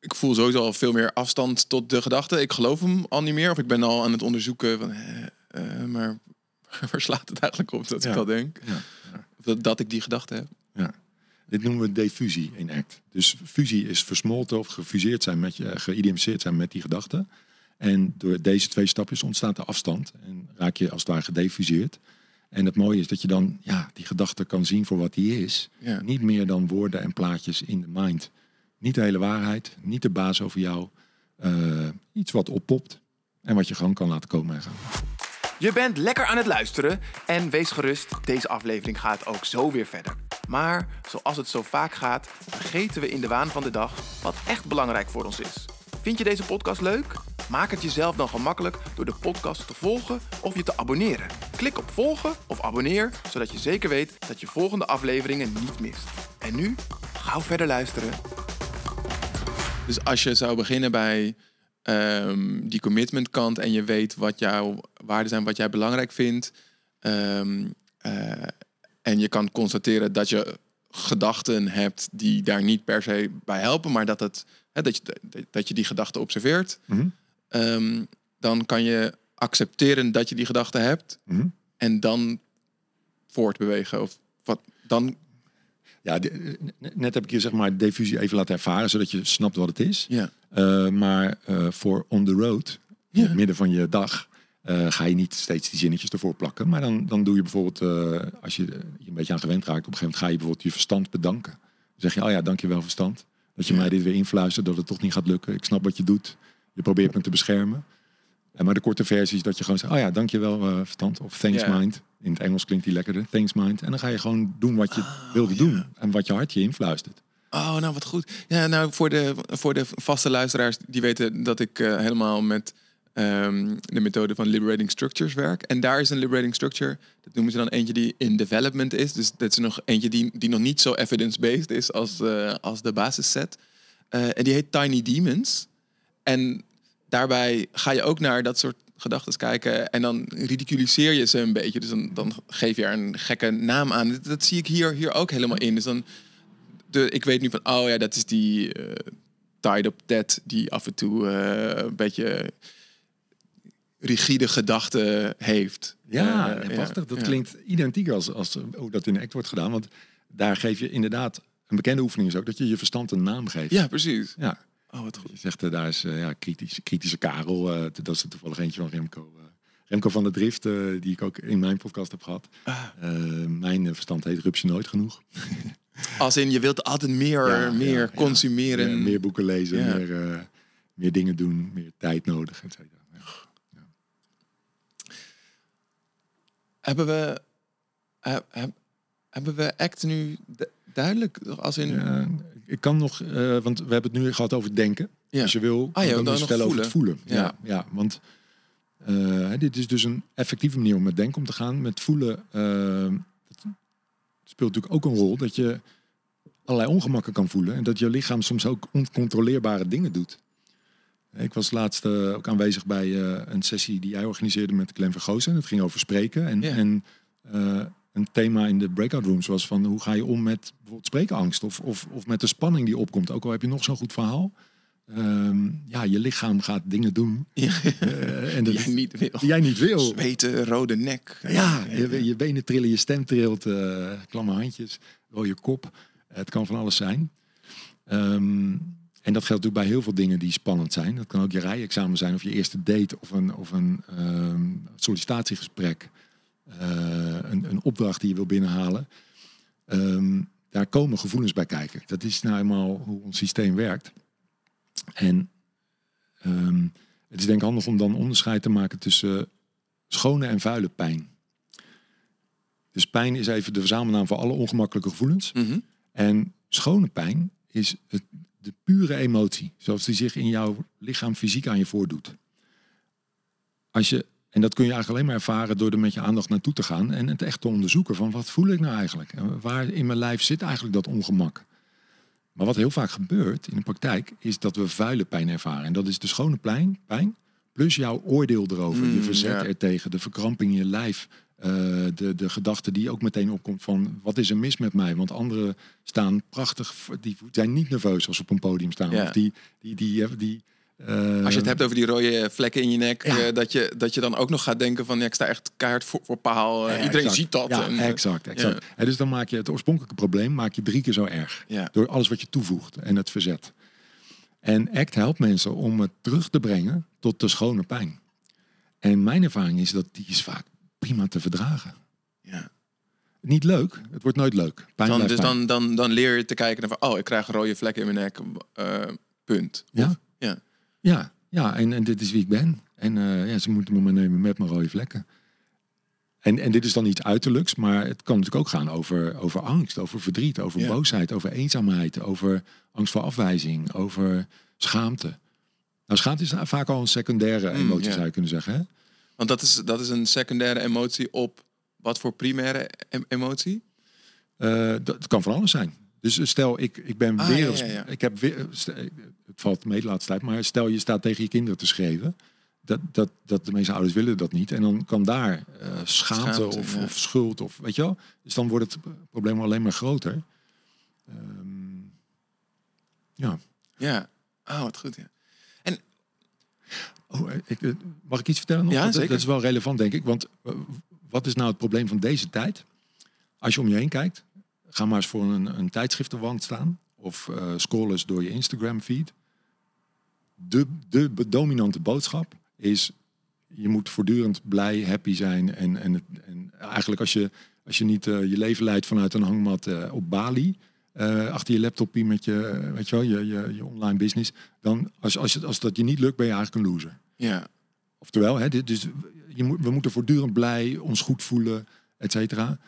Ik voel sowieso al veel meer afstand tot de gedachte. Ik geloof hem al niet meer. Of ik ben al aan het onderzoeken van... eh, eh, maar *laughs* waar slaat het eigenlijk op dat Ja. ik dat denk? Ja. Dat, dat ik die gedachte heb? Ja. Dit noemen we diffusie in ACT. Dus fusie is versmolten of gefuseerd zijn met je, geïdentificeerd zijn met die gedachte. En door deze twee stapjes ontstaat er afstand en raak je als het ware gedefuseerd. En het mooie is dat je dan ja, die gedachte kan zien voor wat die is. Ja. Niet meer dan woorden en plaatjes in de mind. Niet de hele waarheid, niet de baas over jou. Eh, iets wat oppopt en wat je gewoon kan laten komen en gaan. Je bent lekker aan het luisteren en wees gerust, deze aflevering gaat ook zo weer verder. Maar zoals het zo vaak gaat, vergeten we in de waan van de dag wat echt belangrijk voor ons is. Vind je deze podcast leuk? Maak het jezelf dan gemakkelijk door de podcast te volgen of je te abonneren. Klik op volgen of abonneer, zodat je zeker weet dat je volgende afleveringen niet mist. En nu, gauw verder luisteren. Dus als je zou beginnen bij ehm, die commitment kant en je weet wat jouw waarden zijn, wat jij belangrijk vindt. ehm, eh, en je kan constateren dat je gedachten hebt die daar niet per se bij helpen, maar dat, het, hè, dat, je, dat je die gedachten observeert. Mhm. ehm, dan kan je accepteren dat je die gedachten hebt Mhm. en dan voortbewegen. Of wat, dan, Ja, de- net heb ik je zeg maar diffusie even laten ervaren, zodat je snapt wat het is. ja. Uh, maar uh, voor on the road, in het midden van je dag, uh, ga je niet steeds die zinnetjes ervoor plakken. Maar dan, dan doe je bijvoorbeeld, uh, als je je een beetje aan gewend raakt, op een gegeven moment ga je bijvoorbeeld je verstand bedanken. Dan zeg je, oh ja, dankjewel verstand. Dat je Ja. mij dit weer influistert, dat het toch niet gaat lukken. Ik snap wat je doet. Je probeert me te beschermen. En maar de korte versie is dat je gewoon zegt, oh ja, dankjewel uh, verstand. Of thanks mind. In het Engels klinkt die lekkerder. Thanks mind. En dan ga je gewoon doen wat je wilde ja. doen. En wat je hart je influistert. Oh, nou wat goed. Ja, nou voor de, voor de vaste luisteraars die weten dat ik eh, helemaal met ehm, de methode van liberating structures werk. En daar is een liberating structure, dat noemen ze dan eentje die in development is. Dus dat is nog eentje die, die nog niet zo evidence-based is als, eh, als de basisset. Eh, en die heet Tiny Demons. En daarbij ga je ook naar dat soort gedachten kijken en dan ridiculiseer je ze een beetje. Dus dan, dan geef je er een gekke naam aan. Dat, zie ik hier, hier ook helemaal in. Dus dan de, ik weet nu van, oh ja, dat is die uh, tied up Ted die af en toe uh, een beetje rigide gedachten heeft. Ja, Uh, prachtig. Dat ja. klinkt identiek als, als hoe dat in de act wordt gedaan. Want daar geef je inderdaad, een bekende oefening is ook dat je je verstand een naam geeft. Ja, precies. Ja. Oh, wat goed. Je zegt, uh, daar is uh, ja, kritisch, kritische Karel. Dat is er toevallig eentje van Remco. Remco van der Drift, die ik ook in mijn podcast heb gehad. Ah. Mijn verstand heet Rupsje Nooit Genoeg. *laughs* Als in, je wilt altijd meer, Ja, meer ja, consumeren. Ja, meer boeken lezen, Ja. meer, meer dingen doen, meer tijd nodig, et cetera. Ja. Hebben we... heb- heb- hebben we act nu du- duidelijk? Als in... Ja, ik kan nog, eh, want we hebben het nu gehad over denken. Ja. Als je wil, Ah, ja, dan dan nog wel over het voelen. Ja. Ja, ja, want eh, dit is dus een effectieve manier om met denken om te gaan. Met voelen eh, het speelt natuurlijk ook een rol dat je allerlei ongemakken kan voelen. En dat je lichaam soms ook oncontroleerbare dingen doet. Ik was laatst eh, ook aanwezig bij eh, een sessie die jij organiseerde met Glenn Vergozen. Het ging over spreken. En, Ja. en eh, een thema in de breakout rooms was van hoe ga je om met bijvoorbeeld spreekangst of, of, of met de spanning die opkomt. Ook al heb je nog zo'n goed verhaal. Ehm, ja, je lichaam gaat dingen doen. Ja. eh, en dat Jij niet wil. die jij niet wil. Zweten, rode nek. Ja, je, je benen trillen, je stem trilt, klamme handjes, rode kop. Het kan van alles zijn. Ehm, en dat geldt natuurlijk bij heel veel dingen die spannend zijn. Dat kan ook je rijexamen zijn, of je eerste date, of een, of een ehm, sollicitatiegesprek. Eh, een, een opdracht die je wil binnenhalen. Ehm, daar komen gevoelens bij kijken. Dat is nou eenmaal hoe ons systeem werkt. En ehm, het is denk ik handig om dan onderscheid te maken tussen schone en vuile pijn. Dus pijn is even de verzamelnaam voor alle ongemakkelijke gevoelens. Mhm. En schone pijn is het, de pure emotie, zoals die zich in jouw lichaam fysiek aan je voordoet. Als je, en dat kun je eigenlijk alleen maar ervaren door er met je aandacht naartoe te gaan en het echt te onderzoeken van wat voel ik nou eigenlijk? En waar in mijn lijf zit eigenlijk dat ongemak? Maar wat heel vaak gebeurt in de praktijk is dat we vuile pijn ervaren. En dat is de schone pijn, pijn plus jouw oordeel erover, je Mm, verzet ja. ertegen, de verkramping in je lijf, eh, de, de gedachte die ook meteen opkomt van wat is er mis met mij? Want anderen staan prachtig, die zijn niet nerveus als ze op een podium staan. Ja. Of die, die, die, die, die eh, Als je het hebt over die rode vlekken in je nek, Ja. eh, dat, je, dat je dan ook nog gaat denken van ja, ik sta echt keihard voor, voor paal. eh, Ja, iedereen exact. ziet dat. Ja, En, eh, exact. exact. En dus dan maak je het oorspronkelijke probleem maak je drie keer zo erg. Door alles wat je toevoegt en het verzet. En ACT helpt mensen om het terug te brengen tot de schone pijn. En mijn ervaring is dat die is vaak prima te verdragen. Ja. Niet leuk, het wordt nooit leuk. Pijn Dan, dus pijn. dan, dan, dan leer je te kijken naar van, oh, ik krijg rode vlek in mijn nek. eh, punt. Ja. Of- ja. Ja, ja en, en dit is wie ik ben. En eh, ja, ze moeten me maar nemen met mijn rode vlekken. En, en dit is dan iets uiterlijks, maar het kan natuurlijk ook gaan over, over angst, over verdriet, over Ja. boosheid, over eenzaamheid, over angst voor afwijzing, over schaamte. Nou, schaamte is vaak al een secundaire Mm, emotie, ja. zou je kunnen zeggen. Hè? Want dat is, dat is een secundaire emotie op wat voor primaire em- emotie? Eh, dat kan van alles zijn. Dus stel, ik, ik ben Ah, weer, ja, ja, ja. ik heb weer, stel- het valt mee de laatste tijd, maar stel je staat tegen je kinderen te schreeuwen. Dat, dat, dat de meeste ouders willen dat niet. En dan kan daar eh, schaamte, Schaamte, of, ja. of schuld of weet je wel. Dus dan wordt het probleem alleen maar groter. Ehm, ja. Ja. Oh, wat goed. Ja. Oh, ik, eh, mag ik iets vertellen nog? Ja, dat- zeker. Dat is wel relevant, denk ik. Want eh, wat is nou het probleem van deze tijd? Als je om je heen kijkt, ga maar eens voor een, een tijdschriftenwand staan. Of eh scroll eens door je Instagram feed. De, de dominante boodschap is... je moet voortdurend blij, happy zijn. En, en, en eigenlijk als je, als je niet eh, je leven leidt vanuit een hangmat eh, op Bali... eh, achter je laptopje met je, weet je, wel, je, je, je online business... dan als, als, als dat je niet lukt, ben je eigenlijk een loser. Ja. Oftewel, hè, dit, dus je moet, we moeten voortdurend blij, ons goed voelen, et cetera.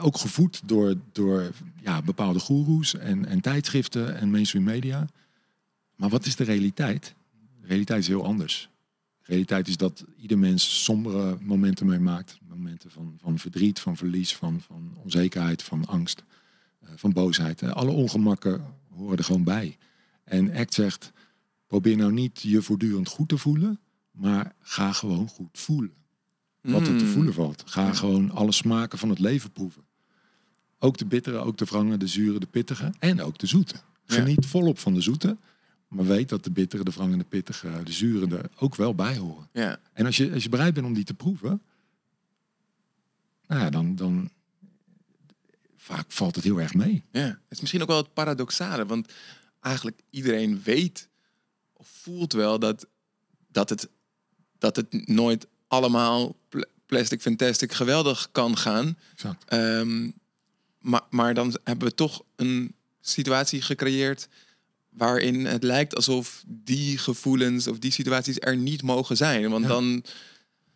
Ook gevoed door, door ja, bepaalde goeroes en, en tijdschriften en mainstream media. Maar wat is de realiteit? De realiteit is heel anders. De realiteit is dat ieder mens sombere momenten meemaakt. Momenten van, van verdriet, van verlies, van, van onzekerheid, van angst, eh, van boosheid. Eh, alle ongemakken horen er gewoon bij. En ACT zegt, probeer nou niet je voortdurend goed te voelen, maar ga gewoon goed voelen. Wat er te Mm. voelen valt. Ga Ja. gewoon alle smaken van het leven proeven. Ook de bittere, ook de wrange, de zure, de pittige en ook de zoete. Ja. Geniet volop van de zoete, maar weet dat de bittere, de wrange, de pittige, de zure er ook wel bij horen. Ja. En als je, als je bereid bent om die te proeven, nou ja, dan, dan vaak valt het heel erg mee. Ja, het is misschien ook wel het paradoxale, want eigenlijk iedereen weet of voelt wel dat, dat, het, dat het nooit allemaal pl- plastic fantastic geweldig kan gaan. Exact. Ehm, maar, maar dan hebben we toch een situatie gecreëerd waarin het lijkt alsof die gevoelens of die situaties er niet mogen zijn. Want Ja. dan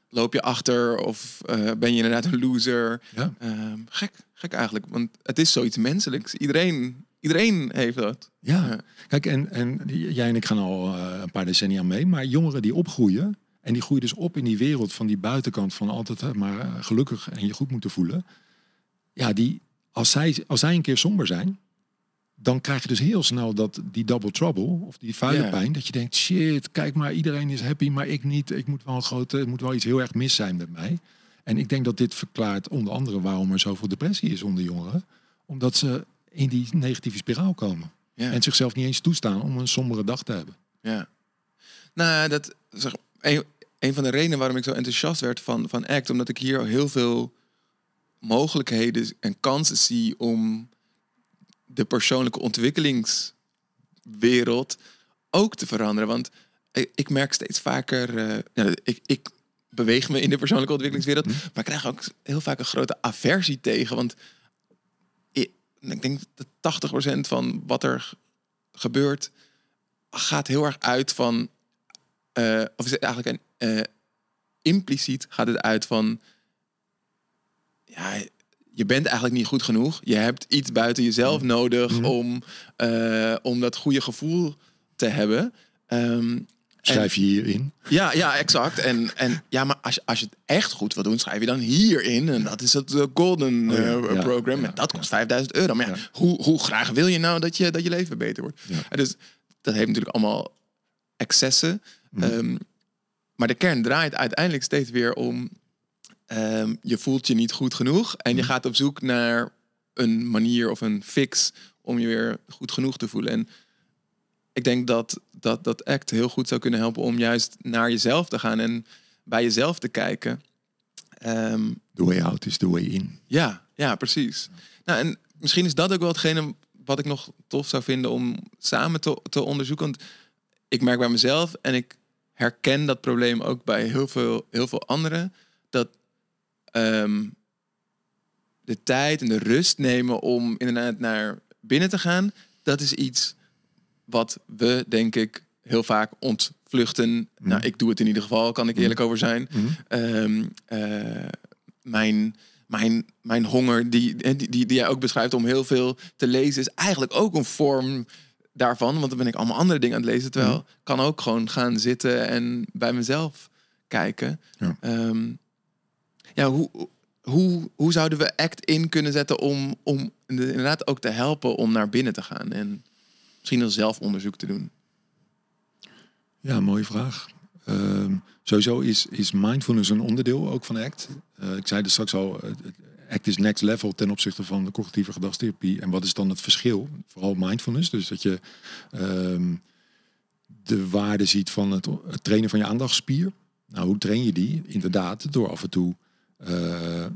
loop je achter of eh, ben je inderdaad een loser. Ja. Ehm, gek, gek eigenlijk. Want het is zoiets menselijks. Iedereen, Iedereen heeft dat. Ja, Ja. kijk, en, en jij en ik gaan al eh, een paar decennia mee, maar jongeren die opgroeien, en die groeien dus op in die wereld van die buitenkant van altijd maar eh, gelukkig en je goed moeten voelen. Ja, die, als, zij, als zij een keer somber zijn, dan krijg je dus heel snel dat, die double trouble, of die vuile pijn, dat je denkt, shit, kijk maar, iedereen is happy, maar ik niet. Ik moet wel een grote, het moet wel iets heel erg mis zijn met mij. En ik denk dat dit verklaart onder andere waarom er zoveel depressie is onder jongeren. Omdat ze in die negatieve spiraal komen. En zichzelf niet eens toestaan om een sombere dag te hebben. Ja. Nou, dat zeg, een, een van de redenen waarom ik zo enthousiast werd van, van ACT, omdat ik hier heel veel mogelijkheden en kansen zie om de persoonlijke ontwikkelingswereld ook te veranderen. Want ik, merk steeds vaker, eh, ik, ik beweeg me in de persoonlijke ontwikkelingswereld, maar ik krijg ook heel vaak een grote aversie tegen. Want ik, ik denk dat 80% van wat er gebeurt, gaat heel erg uit van, eh, of is het eigenlijk een eh, impliciet gaat het uit van, ja, je bent eigenlijk niet goed genoeg. Je hebt iets buiten jezelf nodig Mhm. om, eh, om dat goede gevoel te hebben. Ehm, Schrijf je hierin. ja, ja, exact. En, en ja, maar als je, als je het echt goed wil doen, schrijf je dan hierin. En dat is het eh, Golden Oh ja, ja, Program. ja, en dat kost 5000 euro. Maar ja. Hoe, hoe graag wil je nou dat je, dat je leven beter wordt? En dus dat heeft natuurlijk allemaal excessen. Mhm. Ehm, maar de kern draait uiteindelijk steeds weer om... ehm, je voelt je niet goed genoeg. En je Mhm. gaat op zoek naar een manier of een fix om je weer goed genoeg te voelen. En ik denk dat, dat dat act heel goed zou kunnen helpen om juist naar jezelf te gaan en bij jezelf te kijken. Ehm, The way out is the way in. ja, ja, precies. Nou, en misschien is dat ook wel hetgene wat ik nog tof zou vinden om samen te, te onderzoeken. Want ik merk bij mezelf en ik herken dat probleem ook bij heel veel, heel veel anderen. Dat ehm, de tijd en de rust nemen om inderdaad naar binnen te gaan, dat is iets wat we, denk ik, heel vaak ontvluchten. Nou, ik doe het in ieder geval, kan ik eerlijk over zijn. Mhm. Ehm, eh, mijn, mijn, mijn honger, die, die, die, die jij ook beschrijft om heel veel te lezen, is eigenlijk ook een vorm daarvan. Want dan ben ik allemaal andere dingen aan het lezen. Terwijl ik kan ook gewoon gaan zitten en bij mezelf kijken. Ja. Ehm, ja, hoe, hoe, hoe zouden we ACT in kunnen zetten om, om inderdaad ook te helpen om naar binnen te gaan? En misschien een zelfonderzoek te doen. Ja, mooie vraag. Ehm, sowieso is, is mindfulness een onderdeel ook van ACT. Eh, ik zei er straks al, ACT is next level ten opzichte van de cognitieve gedragstherapie. En wat is dan het verschil? Vooral mindfulness. Dus dat je ehm, de waarde ziet van het, het trainen van je aandachtspier. Nou, hoe train je die? Inderdaad, door af en toe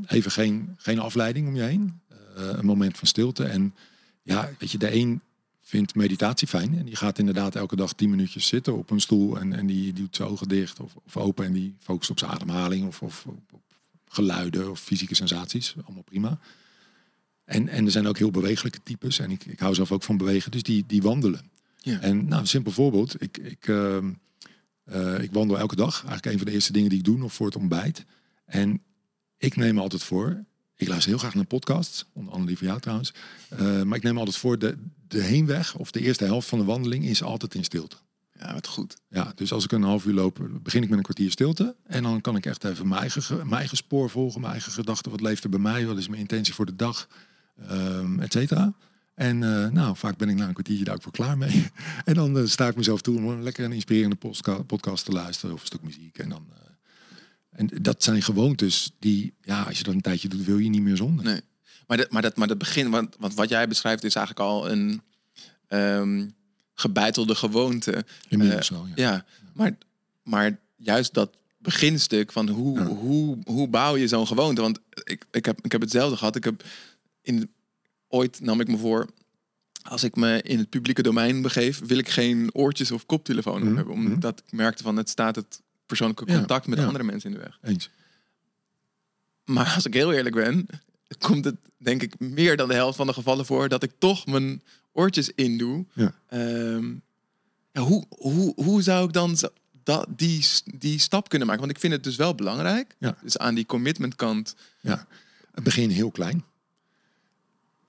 even geen, geen afleiding om je heen. Eh, een moment van stilte. En ja, weet je, de een vindt meditatie fijn. En die gaat inderdaad elke dag tien minuutjes zitten op een stoel. En, en die, die doet zijn ogen dicht of, of open. En die focust op zijn ademhaling of, of op, op geluiden of fysieke sensaties. Allemaal prima. En, en er zijn ook heel bewegelijke types. En ik, ik hou zelf ook van bewegen. Dus die, die wandelen. Ja. En nou, een simpel voorbeeld. Ik, ik, ehm, eh, ik wandel elke dag. Eigenlijk een van de eerste dingen die ik doe nog voor het ontbijt. En ik neem me altijd voor. Ik luister heel graag naar podcasts. Onder andere die van jou trouwens. Eh, maar ik neem altijd voor. De, de heenweg of de eerste helft van de wandeling is altijd in stilte. Ja, wat goed. Ja, dus als ik een half uur loop, begin ik met een kwartier stilte. En dan kan ik echt even mijn eigen, ge- mijn eigen spoor volgen, mijn eigen gedachten. Wat leeft er bij mij? Wat is mijn intentie voor de dag? Ehm et cetera. En eh, nou, vaak ben ik na een kwartiertje daar ook voor klaar mee. *laughs* en dan eh, sta ik mezelf toe om een lekker een inspirerende podcast te luisteren of een stuk muziek. En, dan, en dat zijn gewoontes die, ja, als je dat een tijdje doet, wil je niet meer zonder. Nee. Maar dat, maar dat, maar dat begin, want, want wat jij beschrijft is eigenlijk al een ehm gebeitelde gewoonte. Wel, ja. Ja, maar, maar juist dat beginstuk van hoe, Ja. hoe, hoe bouw je zo'n gewoonte? Want ik, ik, heb, ik heb hetzelfde gehad. Ik heb in, ooit nam ik me voor, als ik me in het publieke domein begeef, wil ik geen oortjes of koptelefoon Mhm, hebben. mhm. Omdat ik merkte van het staat het persoonlijke contact met andere mensen in de weg. Eens. Maar als ik heel eerlijk ben, komt het denk ik meer dan de helft van de gevallen voor dat ik toch mijn oortjes indoe. Ja. Ehm, ja, hoe, hoe, hoe zou ik dan dat, die, die stap kunnen maken? Want ik vind het dus wel belangrijk. Ja. Dus aan die commitment kant. Ja, het begin heel klein.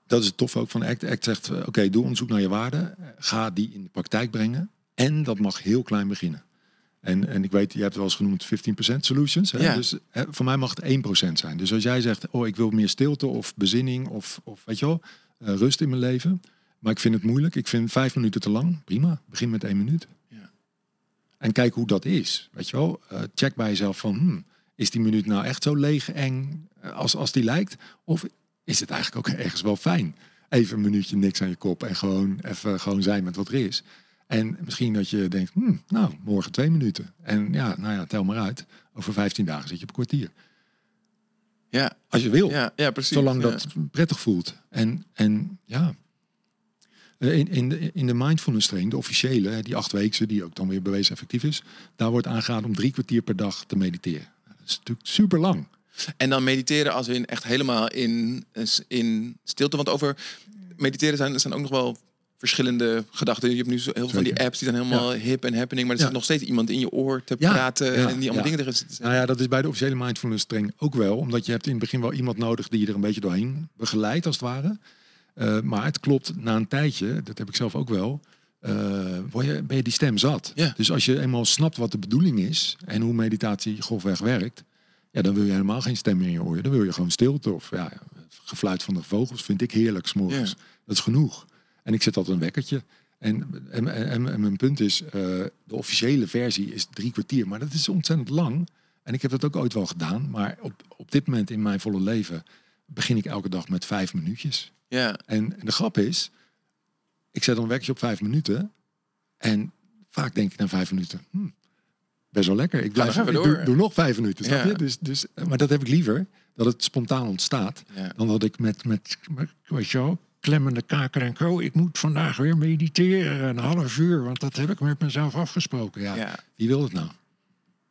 dat is het tof ook van ACT. ACT zegt, eh, oké, doe onderzoek naar je waarden. Ga die in de praktijk brengen. En dat mag heel klein beginnen. En, en ik weet, je hebt het wel eens genoemd 15% solutions. Hè? Ja. Dus hè, voor mij mag het 1% zijn. Dus als jij zegt, oh, ik wil meer stilte of bezinning of, of weet je wel, eh, rust in mijn leven. Maar ik vind het moeilijk. Ik vind vijf minuten te lang. Prima. Begin met één minuut. Ja. En kijk hoe dat is. Weet je wel, Eh, check bij jezelf van, hmm, is die minuut nou echt zo leeg, eng eh, als, als die lijkt? Of is het eigenlijk ook ergens wel fijn? Even een minuutje niks aan je kop en gewoon even gewoon zijn met wat er is. En misschien dat je denkt, hmm, nou, morgen twee minuten. En ja, nou ja, tel maar uit. Over 15 dagen zit je op een kwartier. Ja, Als je wil. ja, ja precies. Zolang Ja. dat prettig voelt. En, en ja, in, in, de, in de mindfulness training, de officiële, die achtweekse, die ook dan weer bewezen effectief is, daar wordt aangeraden om drie kwartier per dag te mediteren. Dat is natuurlijk super lang. En dan mediteren als in echt helemaal in, in stilte. Want over mediteren zijn, zijn ook nog wel verschillende gedachten. Je hebt nu zo heel veel van die apps die zijn helemaal hip en happening. Maar er Ja. zit nog steeds iemand in je oor te Ja, praten. en die allemaal dingen erin zitten. Nou ja, dat is bij de officiële mindfulness training ook wel, omdat je hebt in het begin wel iemand nodig die je er een beetje doorheen begeleidt, als het ware. Eh, maar het klopt, na een tijdje, dat heb ik zelf ook wel, word je, ben je die stem zat. Dus als je eenmaal snapt wat de bedoeling is en hoe meditatie grofweg werkt, ja, dan wil je helemaal geen stem meer in je oor. Dan wil je gewoon stilte of ja, gefluit van de vogels vind ik heerlijk 's morgens. Ja. Dat is genoeg. En ik zet altijd een wekkertje. En, en, en, en mijn punt is, eh, de officiële versie is drie kwartier, maar dat is ontzettend lang. En ik heb dat ook ooit wel gedaan, maar op, op dit moment in mijn volle leven begin ik elke dag met vijf minuutjes. Ja, En, en de grap is, ik zet dan een wekkertje op vijf minuten. En vaak denk ik na vijf minuten, hm, best wel lekker. Ik, blijf, ik doe, doe nog vijf minuten, snap Ja. je? Dus, dus, maar dat heb ik liever, dat het spontaan ontstaat. ja. Dan dat ik met, met, met klemmende kaken en ko, ik moet vandaag weer mediteren een half uur, want dat heb ik met mezelf afgesproken. Ja, ja. wie wil het nou?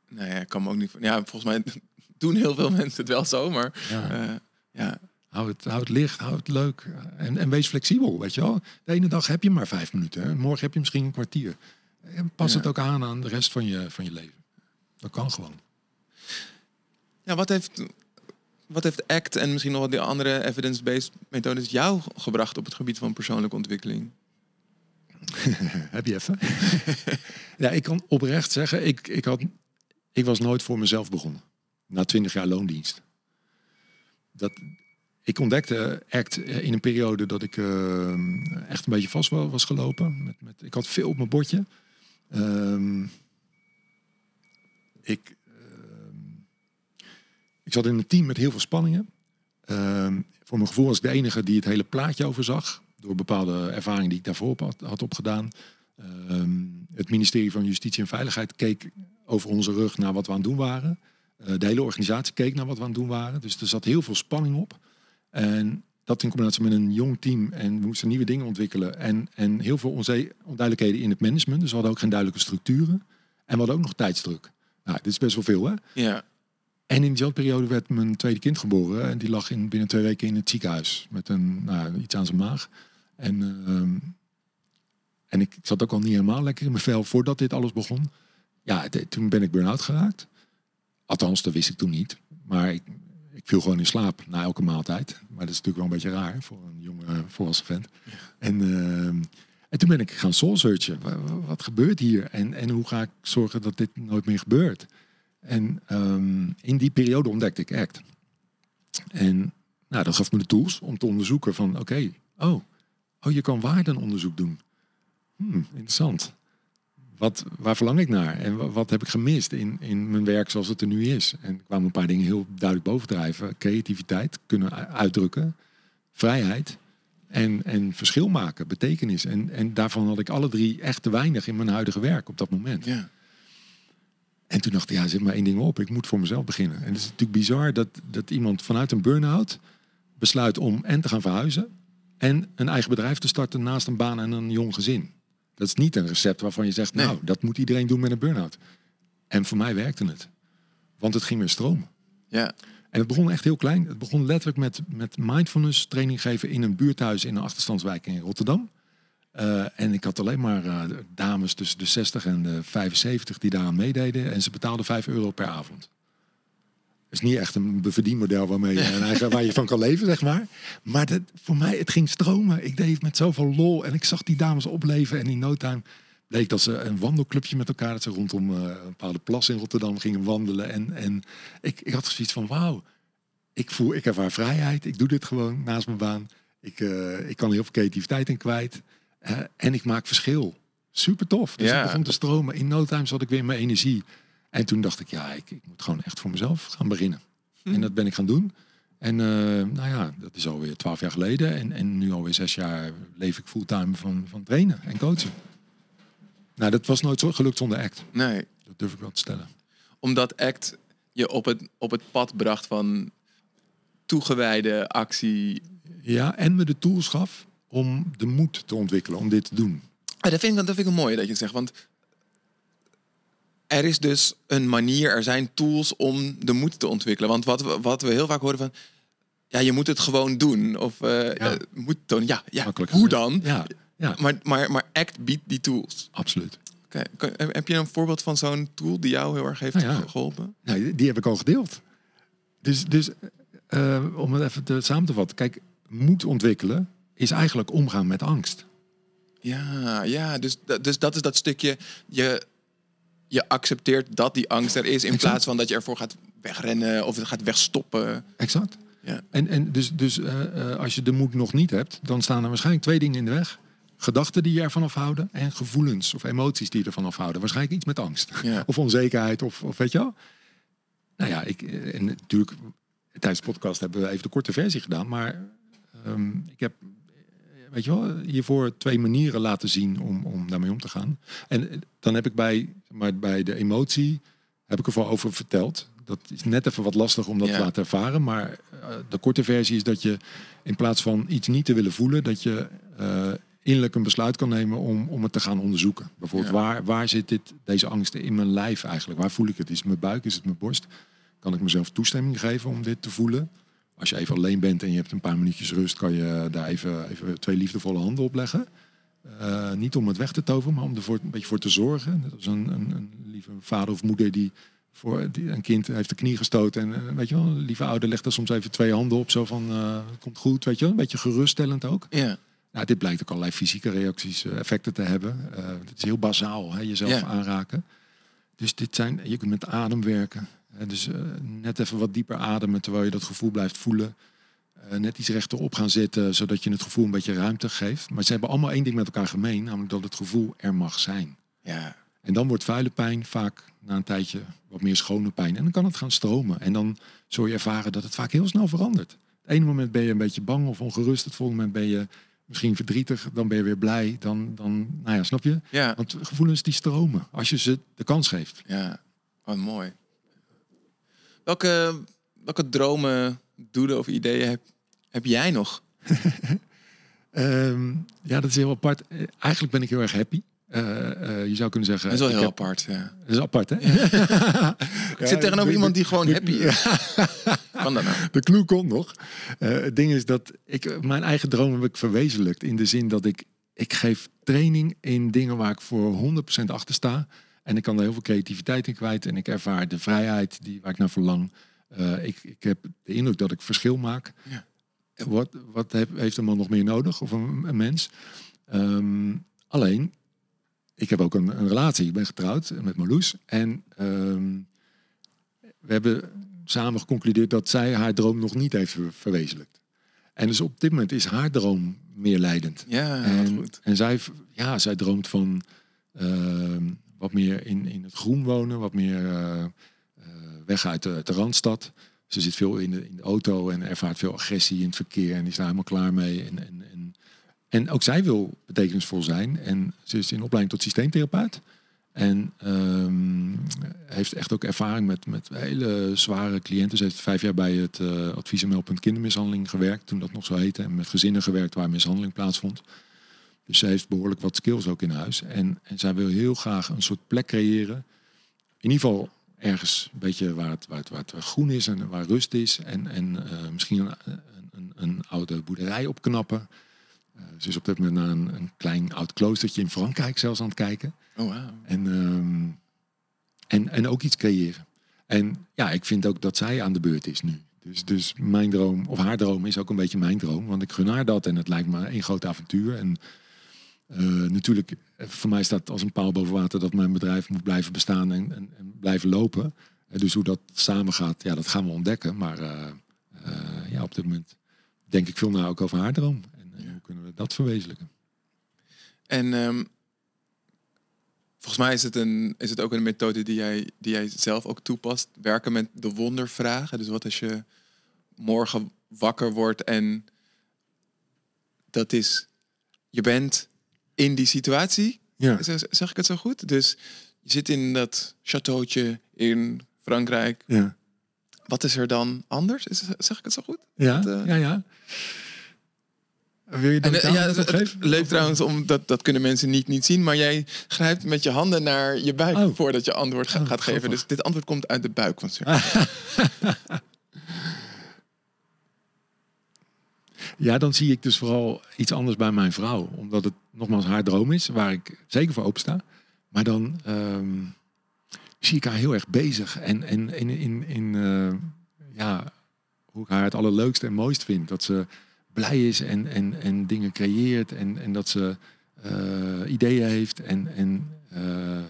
Ja, ik kan me ook niet... Ja, volgens mij *laughs* doen heel veel mensen het wel zo, maar... Ja. eh, ja, Hou het, hou het licht, hou het leuk en, en wees flexibel, weet je wel. De ene dag heb je maar vijf minuten, hè. morgen heb je misschien een kwartier. En pas Ja. het ook aan aan de rest van je, van je leven. Dat kan gewoon. Ja, wat heeft, wat heeft ACT en misschien nog wat die andere evidence-based methodes jou gebracht op het gebied van persoonlijke ontwikkeling? *laughs* Heb je even? *laughs* ja, ik kan oprecht zeggen, ik, ik, had, ik was nooit voor mezelf begonnen. Na twintig jaar loondienst. Dat, ik ontdekte ACT in een periode dat ik eh, echt een beetje vast wa- was gelopen. Met, met, ik had veel op mijn bordje. Ehm, ik, ik zat in een team met heel veel spanningen. Ehm, voor mijn gevoel was ik de enige die het hele plaatje overzag. Door bepaalde ervaringen die ik daarvoor had, had opgedaan. Ehm, het ministerie van Justitie en Veiligheid keek over onze rug naar wat we aan het doen waren. Eh, de hele organisatie keek naar wat we aan het doen waren. Dus er zat heel veel spanning op. En dat in combinatie met een jong team en we moesten nieuwe dingen ontwikkelen. En, en heel veel onduidelijkheden in het management. Dus we hadden ook geen duidelijke structuren. En we hadden ook nog tijdsdruk. Nou, dit is best wel veel hè. Ja, En in diezelfde periode werd mijn tweede kind geboren. En die lag in, binnen twee weken in het ziekenhuis. Met een, nou, iets aan zijn maag. En, ehm, en ik zat ook al niet helemaal lekker in mijn vel voordat dit alles begon. Ja, het- toen ben ik burn-out geraakt. Althans, dat wist ik toen niet. Maar ik, ik viel gewoon in slaap na elke maaltijd. Maar dat is natuurlijk wel een beetje raar voor een jonge volwassen vent. En, ehm, en toen ben ik gaan soul searchen. Wa- wa- Wat, gebeurt hier? En, en hoe ga ik zorgen dat dit nooit meer gebeurt? En ehm, in die periode ontdekte ik ACT. En nou, dat gaf me de tools om te onderzoeken van... Oké, oh, oh, je kan waardenonderzoek doen. Hmm, interessant. Wat, waar verlang ik naar? En wa- wat heb ik gemist in, in mijn werk zoals het er nu is? En er kwamen een paar dingen heel duidelijk bovendrijven. Creativiteit, kunnen uitdrukken. Vrijheid. En, en verschil maken, betekenis. En, en daarvan had ik alle drie echt te weinig in mijn huidige werk op dat moment. En toen dacht ik, ja, zit maar één ding op. Ik moet voor mezelf beginnen. En het is natuurlijk bizar dat, dat iemand vanuit een burn-out besluit om en te gaan verhuizen en een eigen bedrijf te starten naast een baan en een jong gezin. Dat is niet een recept waarvan je zegt, Nee. nou, dat moet iedereen doen met een burn-out. En voor mij werkte het. Want het ging weer stromen. ja. En het begon echt heel klein. Het begon letterlijk met, met mindfulness training geven in een buurthuis in een achterstandswijk in Rotterdam. Eh, en ik had alleen maar eh, dames tussen de 60 en de 75 die daaraan meededen. En ze betaalden 5 euro per avond. is niet echt een verdienmodel waarmee je, *laughs* een eigen, waar je van kan leven, zeg maar. Maar dat, voor mij, het ging stromen. Ik deed het met zoveel lol. En ik zag die dames opleven. En in no time bleek dat ze een wandelclubje met elkaar... dat ze rondom uh, een bepaalde plas in Rotterdam gingen wandelen. En, en ik, ik had zoiets van, wauw. Ik voel, ik ervaar vrijheid. Ik doe dit gewoon naast mijn baan. Ik, ik kan heel veel creativiteit in kwijt. Uh, en ik maak verschil. Super tof. Dus Ja. ik begon te stromen. In no time zat ik weer mijn energie. En toen dacht ik, ja, ik, ik moet gewoon echt voor mezelf gaan beginnen. En dat ben ik gaan doen. En eh, nou ja, dat is alweer twaalf jaar geleden. En, en nu alweer zes jaar leef ik fulltime van, van trainen en coachen. Nou, dat was nooit zo gelukt zonder ACT. Nee, Dat durf ik wel te stellen. omdat ACT je op het, op het pad bracht van toegewijde actie. Ja, en me de tools gaf om de moed te ontwikkelen om dit te doen. Ah, dat, vind ik, dat vind ik een mooie dat je het zegt. Want er is dus een manier, er zijn tools om de moed te ontwikkelen. Want wat we, wat we heel vaak horen van... Ja, je moet het gewoon doen. Of eh eh, moet tonen. Ja, ja Makkelijk hoe dan? Ja, ja Maar, maar, maar ACT biedt die tools. absoluut. Oké, kan- Heb je een voorbeeld van zo'n tool die jou heel erg heeft Nou ja. ge- geholpen? Nou, die- heb ik al gedeeld. Dus, dus eh, om het even te, samen te vatten. Kijk, moed ontwikkelen is eigenlijk omgaan met angst. Ja, ja dus, dat- dus dat is dat stukje. Je, je accepteert dat die angst er is. In Exact. plaats van dat je ervoor gaat wegrennen of het gaat wegstoppen. Exact. Ja. En, en dus, dus eh, eh, als je de moed nog niet hebt, dan staan er waarschijnlijk twee dingen in de weg. Gedachten die je ervan afhouden en gevoelens of emoties die je ervan afhouden. Waarschijnlijk iets met angst. Ja. *laughs* Of onzekerheid of, of weet je wel. Nou ja, ik, eh, en natuurlijk tijdens de podcast hebben we even de korte versie gedaan. Maar ehm, ik heb, weet je wel, hiervoor twee manieren laten zien om, om daarmee om te gaan. En dan heb ik bij, maar bij de emotie, heb ik er wel over verteld. Dat is net even wat lastig om dat Ja. te laten ervaren. Maar eh, de korte versie is dat je in plaats van iets niet te willen voelen, dat je eh, innerlijk een besluit kan nemen om, om het te gaan onderzoeken. Bijvoorbeeld, Ja. waar, waar zit dit, deze angst in mijn lijf eigenlijk? Waar voel ik het? Is het mijn buik? Is het mijn borst? Kan ik mezelf toestemming geven om dit te voelen? Als je even alleen bent en je hebt een paar minuutjes rust, kan je daar even, even twee liefdevolle handen op leggen. Eh, niet om het weg te toveren, maar om er voor, een beetje voor te zorgen. Net als een, een, een lieve vader of moeder die voor die, een kind heeft de knie gestoten. En eh, weet je wel, een lieve ouder legt er soms even twee handen op. Zo van, het komt goed, weet je wel. Een beetje geruststellend ook. Ja. Nou, dit blijkt ook allerlei fysieke reacties, effecten te hebben. Het is heel bazaal, hè, jezelf Ja. aanraken. Dus dit zijn, je kunt met adem werken. Eh, dus eh, net even wat dieper ademen terwijl je dat gevoel blijft voelen. Eh, net iets rechterop gaan zitten, zodat je het gevoel een beetje ruimte geeft. Maar ze hebben allemaal één ding met elkaar gemeen, namelijk dat het gevoel er mag zijn. Ja. En dan wordt vuile pijn vaak na een tijdje wat meer schone pijn. En dan kan het gaan stromen. En dan zul je ervaren dat het vaak heel snel verandert. Het ene moment ben je een beetje bang of ongerust. Het volgende moment ben je misschien verdrietig. Dan ben je weer blij. Dan, dan nou ja, snap je? Ja. Want gevoelens die stromen als je ze de kans geeft. Ja. Wat mooi. Welke, welke dromen, doelen of ideeën heb, heb jij nog? *laughs* Ehm, ja, dat is heel apart. Eigenlijk ben ik heel erg happy. Eh, eh, je zou kunnen zeggen... Dat is wel heel heb- apart. Ja. Dat is apart, hè? *laughs* Ik zit tegenover iemand die gewoon happy is. *laughs* Kan dat nou? De clue komt nog. Eh, het ding is dat ik mijn eigen droom heb ik verwezenlijkt. In de zin dat ik, ik geef training in dingen waar ik voor 100% achter sta. En ik kan er heel veel creativiteit in kwijt. En ik ervaar de vrijheid die, waar ik naar verlang. Eh, ik, ik heb de indruk dat ik verschil maak. Ja. Wat, wat heb- heeft een man nog meer nodig? Of een, een mens? Ehm, alleen, ik heb ook een, een relatie. Ik ben getrouwd met Marloes. En ehm, we hebben samen geconcludeerd dat zij haar droom nog niet heeft ver- verwezenlijkt. En dus op dit moment is haar droom meer leidend. Ja, en, goed. en zij, ja, zij droomt van ehm, wat meer in, in het groen wonen, wat meer eh, eh, weg uit de, de Randstad. Ze zit veel in de, in de auto en ervaart veel agressie in het verkeer en is daar helemaal klaar mee. En, en, en, en ook zij wil betekenisvol zijn. En ze is in opleiding tot systeemtherapeut. En ehm, heeft echt ook ervaring met, met hele zware cliënten. Ze heeft vijf jaar bij het meldpunt kindermishandeling gewerkt. Toen dat nog zo heette. En met gezinnen gewerkt waar mishandeling plaatsvond. Dus ze heeft behoorlijk wat skills ook in huis. En, en zij wil heel graag een soort plek creëren. In ieder geval ergens een beetje waar het, waar het, waar het groen is en waar rust is. En, en eh, misschien een, een, een, oude boerderij opknappen. Eh, ze is op dit moment naar een, een klein oud kloostertje in Frankrijk zelfs aan het kijken. Oh, wauw. En, ehm, en, en ook iets creëren. En ja, ik vind ook dat zij aan de beurt is nu. Dus, dus mijn droom, of haar droom, is ook een beetje mijn droom. Want ik gun haar dat en het lijkt me een groot avontuur. En eh, natuurlijk, eh, voor mij staat als een paal boven water dat mijn bedrijf moet blijven bestaan en, en, en blijven lopen. Eh, dus hoe dat samen gaat, ja, dat gaan we ontdekken. Maar ja, op dit moment denk ik veel na ook over haar droom. En, en hoe kunnen we dat verwezenlijken? En ehm, volgens mij is het, een, is het ook een methode die jij, die jij zelf ook toepast. Werken met de wondervragen. Dus wat als je morgen wakker wordt en dat is, je bent in die situatie. Ja, Zeg, ik het zo goed? Dus je zit in dat chateautje in Frankrijk. ja. Wat is er dan anders? Is, zeg ik het zo goed? Ja, Dat, eh, ja, ja. Wil je En, dat eh, ja, het, het- leuk trouwens, om dat, dat kunnen mensen niet, niet zien. Maar jij grijpt met je handen naar je buik Oh. voordat je antwoord ga- Oh, gaat geven. Dus dit antwoord komt uit de buik van. *laughs* Ja, dan zie ik dus vooral iets anders bij mijn vrouw. Omdat het nogmaals haar droom is, waar ik zeker voor open sta. Maar dan ehm, zie ik haar heel erg bezig. En, en in, in, in eh, ja, hoe ik haar het allerleukste en mooist vind. Dat ze blij is en, en, en dingen creëert. En, en dat ze eh, ideeën heeft en, en eh,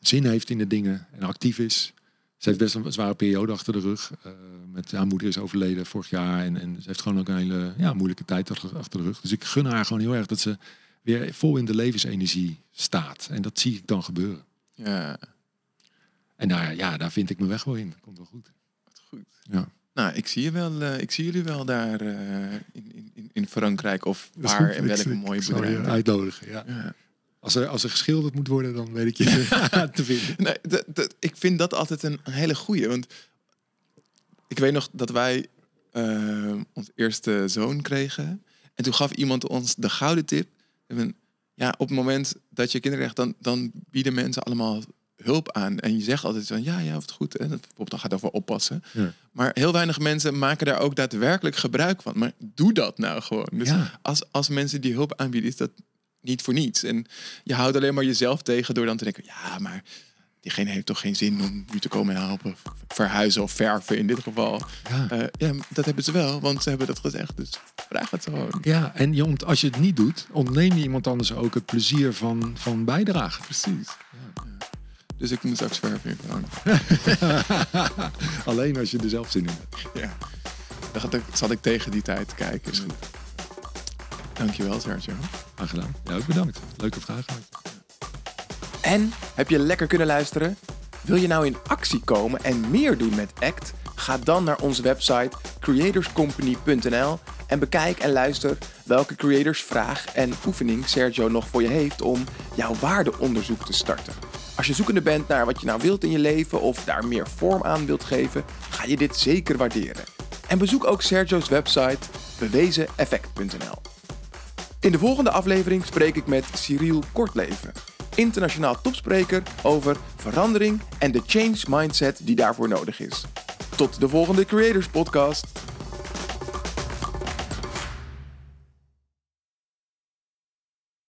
zin heeft in de dingen. En actief is. Ze heeft best een zware periode achter de rug. Eh, met haar moeder is overleden vorig jaar. En, en ze heeft gewoon ook een hele ja, moeilijke tijd achter, de rug. Dus ik gun haar gewoon heel erg dat ze weer vol in de levensenergie staat. En dat zie ik dan gebeuren. Ja, En daar, ja, daar vind ik mijn weg wel in. Komt wel goed. wat goed. Ja. Nou, ik zie, je wel, eh, ik zie jullie wel daar eh, in, in, in Frankrijk of waar goed. en welke mooie je boerderij. uitnodigen. Ja. Ja. Als, er, als er geschilderd moet worden, dan weet ik je *laughs* te vinden. Nee, dat- dat- ik vind dat altijd een, hele goeie. Want ik weet nog dat wij eh, ons eerste zoon kregen. En toen gaf iemand ons de gouden tip. Ja, op het moment dat je kinderen krijgt, dan, dan bieden mensen allemaal hulp aan. En je zegt altijd van ja, ja, het goed. En bijvoorbeeld dan gaat over oppassen. Ja. Maar heel weinig mensen maken daar ook daadwerkelijk gebruik van. Maar doe dat nou gewoon. Dus Ja. als, als mensen die hulp aanbieden, is dat niet voor niets. En je houdt alleen maar jezelf tegen door dan te denken, ja, maar diegene heeft toch geen zin om nu te komen helpen. Verhuizen of verven in dit geval. Ja. Eh, ja, dat hebben ze wel, want ze hebben dat gezegd. Dus vraag het gewoon. Ja, en je ont- als je het niet doet, ontneem je iemand anders ook het plezier van, van bijdragen. Precies. Ja. Dus ik moet straks verven in. *laughs* Alleen als je er zelf zin in hebt. Ja. Dan gaat ik- zal ik tegen die tijd kijken. Dankjewel, Sergio. Graag gedaan. Ja, ook bedankt. Leuke vraag. En heb je lekker kunnen luisteren? Wil je nou in actie komen en meer doen met ACT? Ga dan naar onze website creatorscompany.nl en bekijk en luister welke creatorsvraag en oefening Sergio nog voor je heeft om jouw waardeonderzoek te starten. Als je zoekende bent naar wat je nou wilt in je leven of daar meer vorm aan wilt geven, ga je dit zeker waarderen. En bezoek ook Sergio's website bewezeneffect.nl. In de volgende aflevering spreek ik met Cyril Kortleven, internationaal topspreker over verandering en de change mindset die daarvoor nodig is. Tot de volgende Creators Podcast.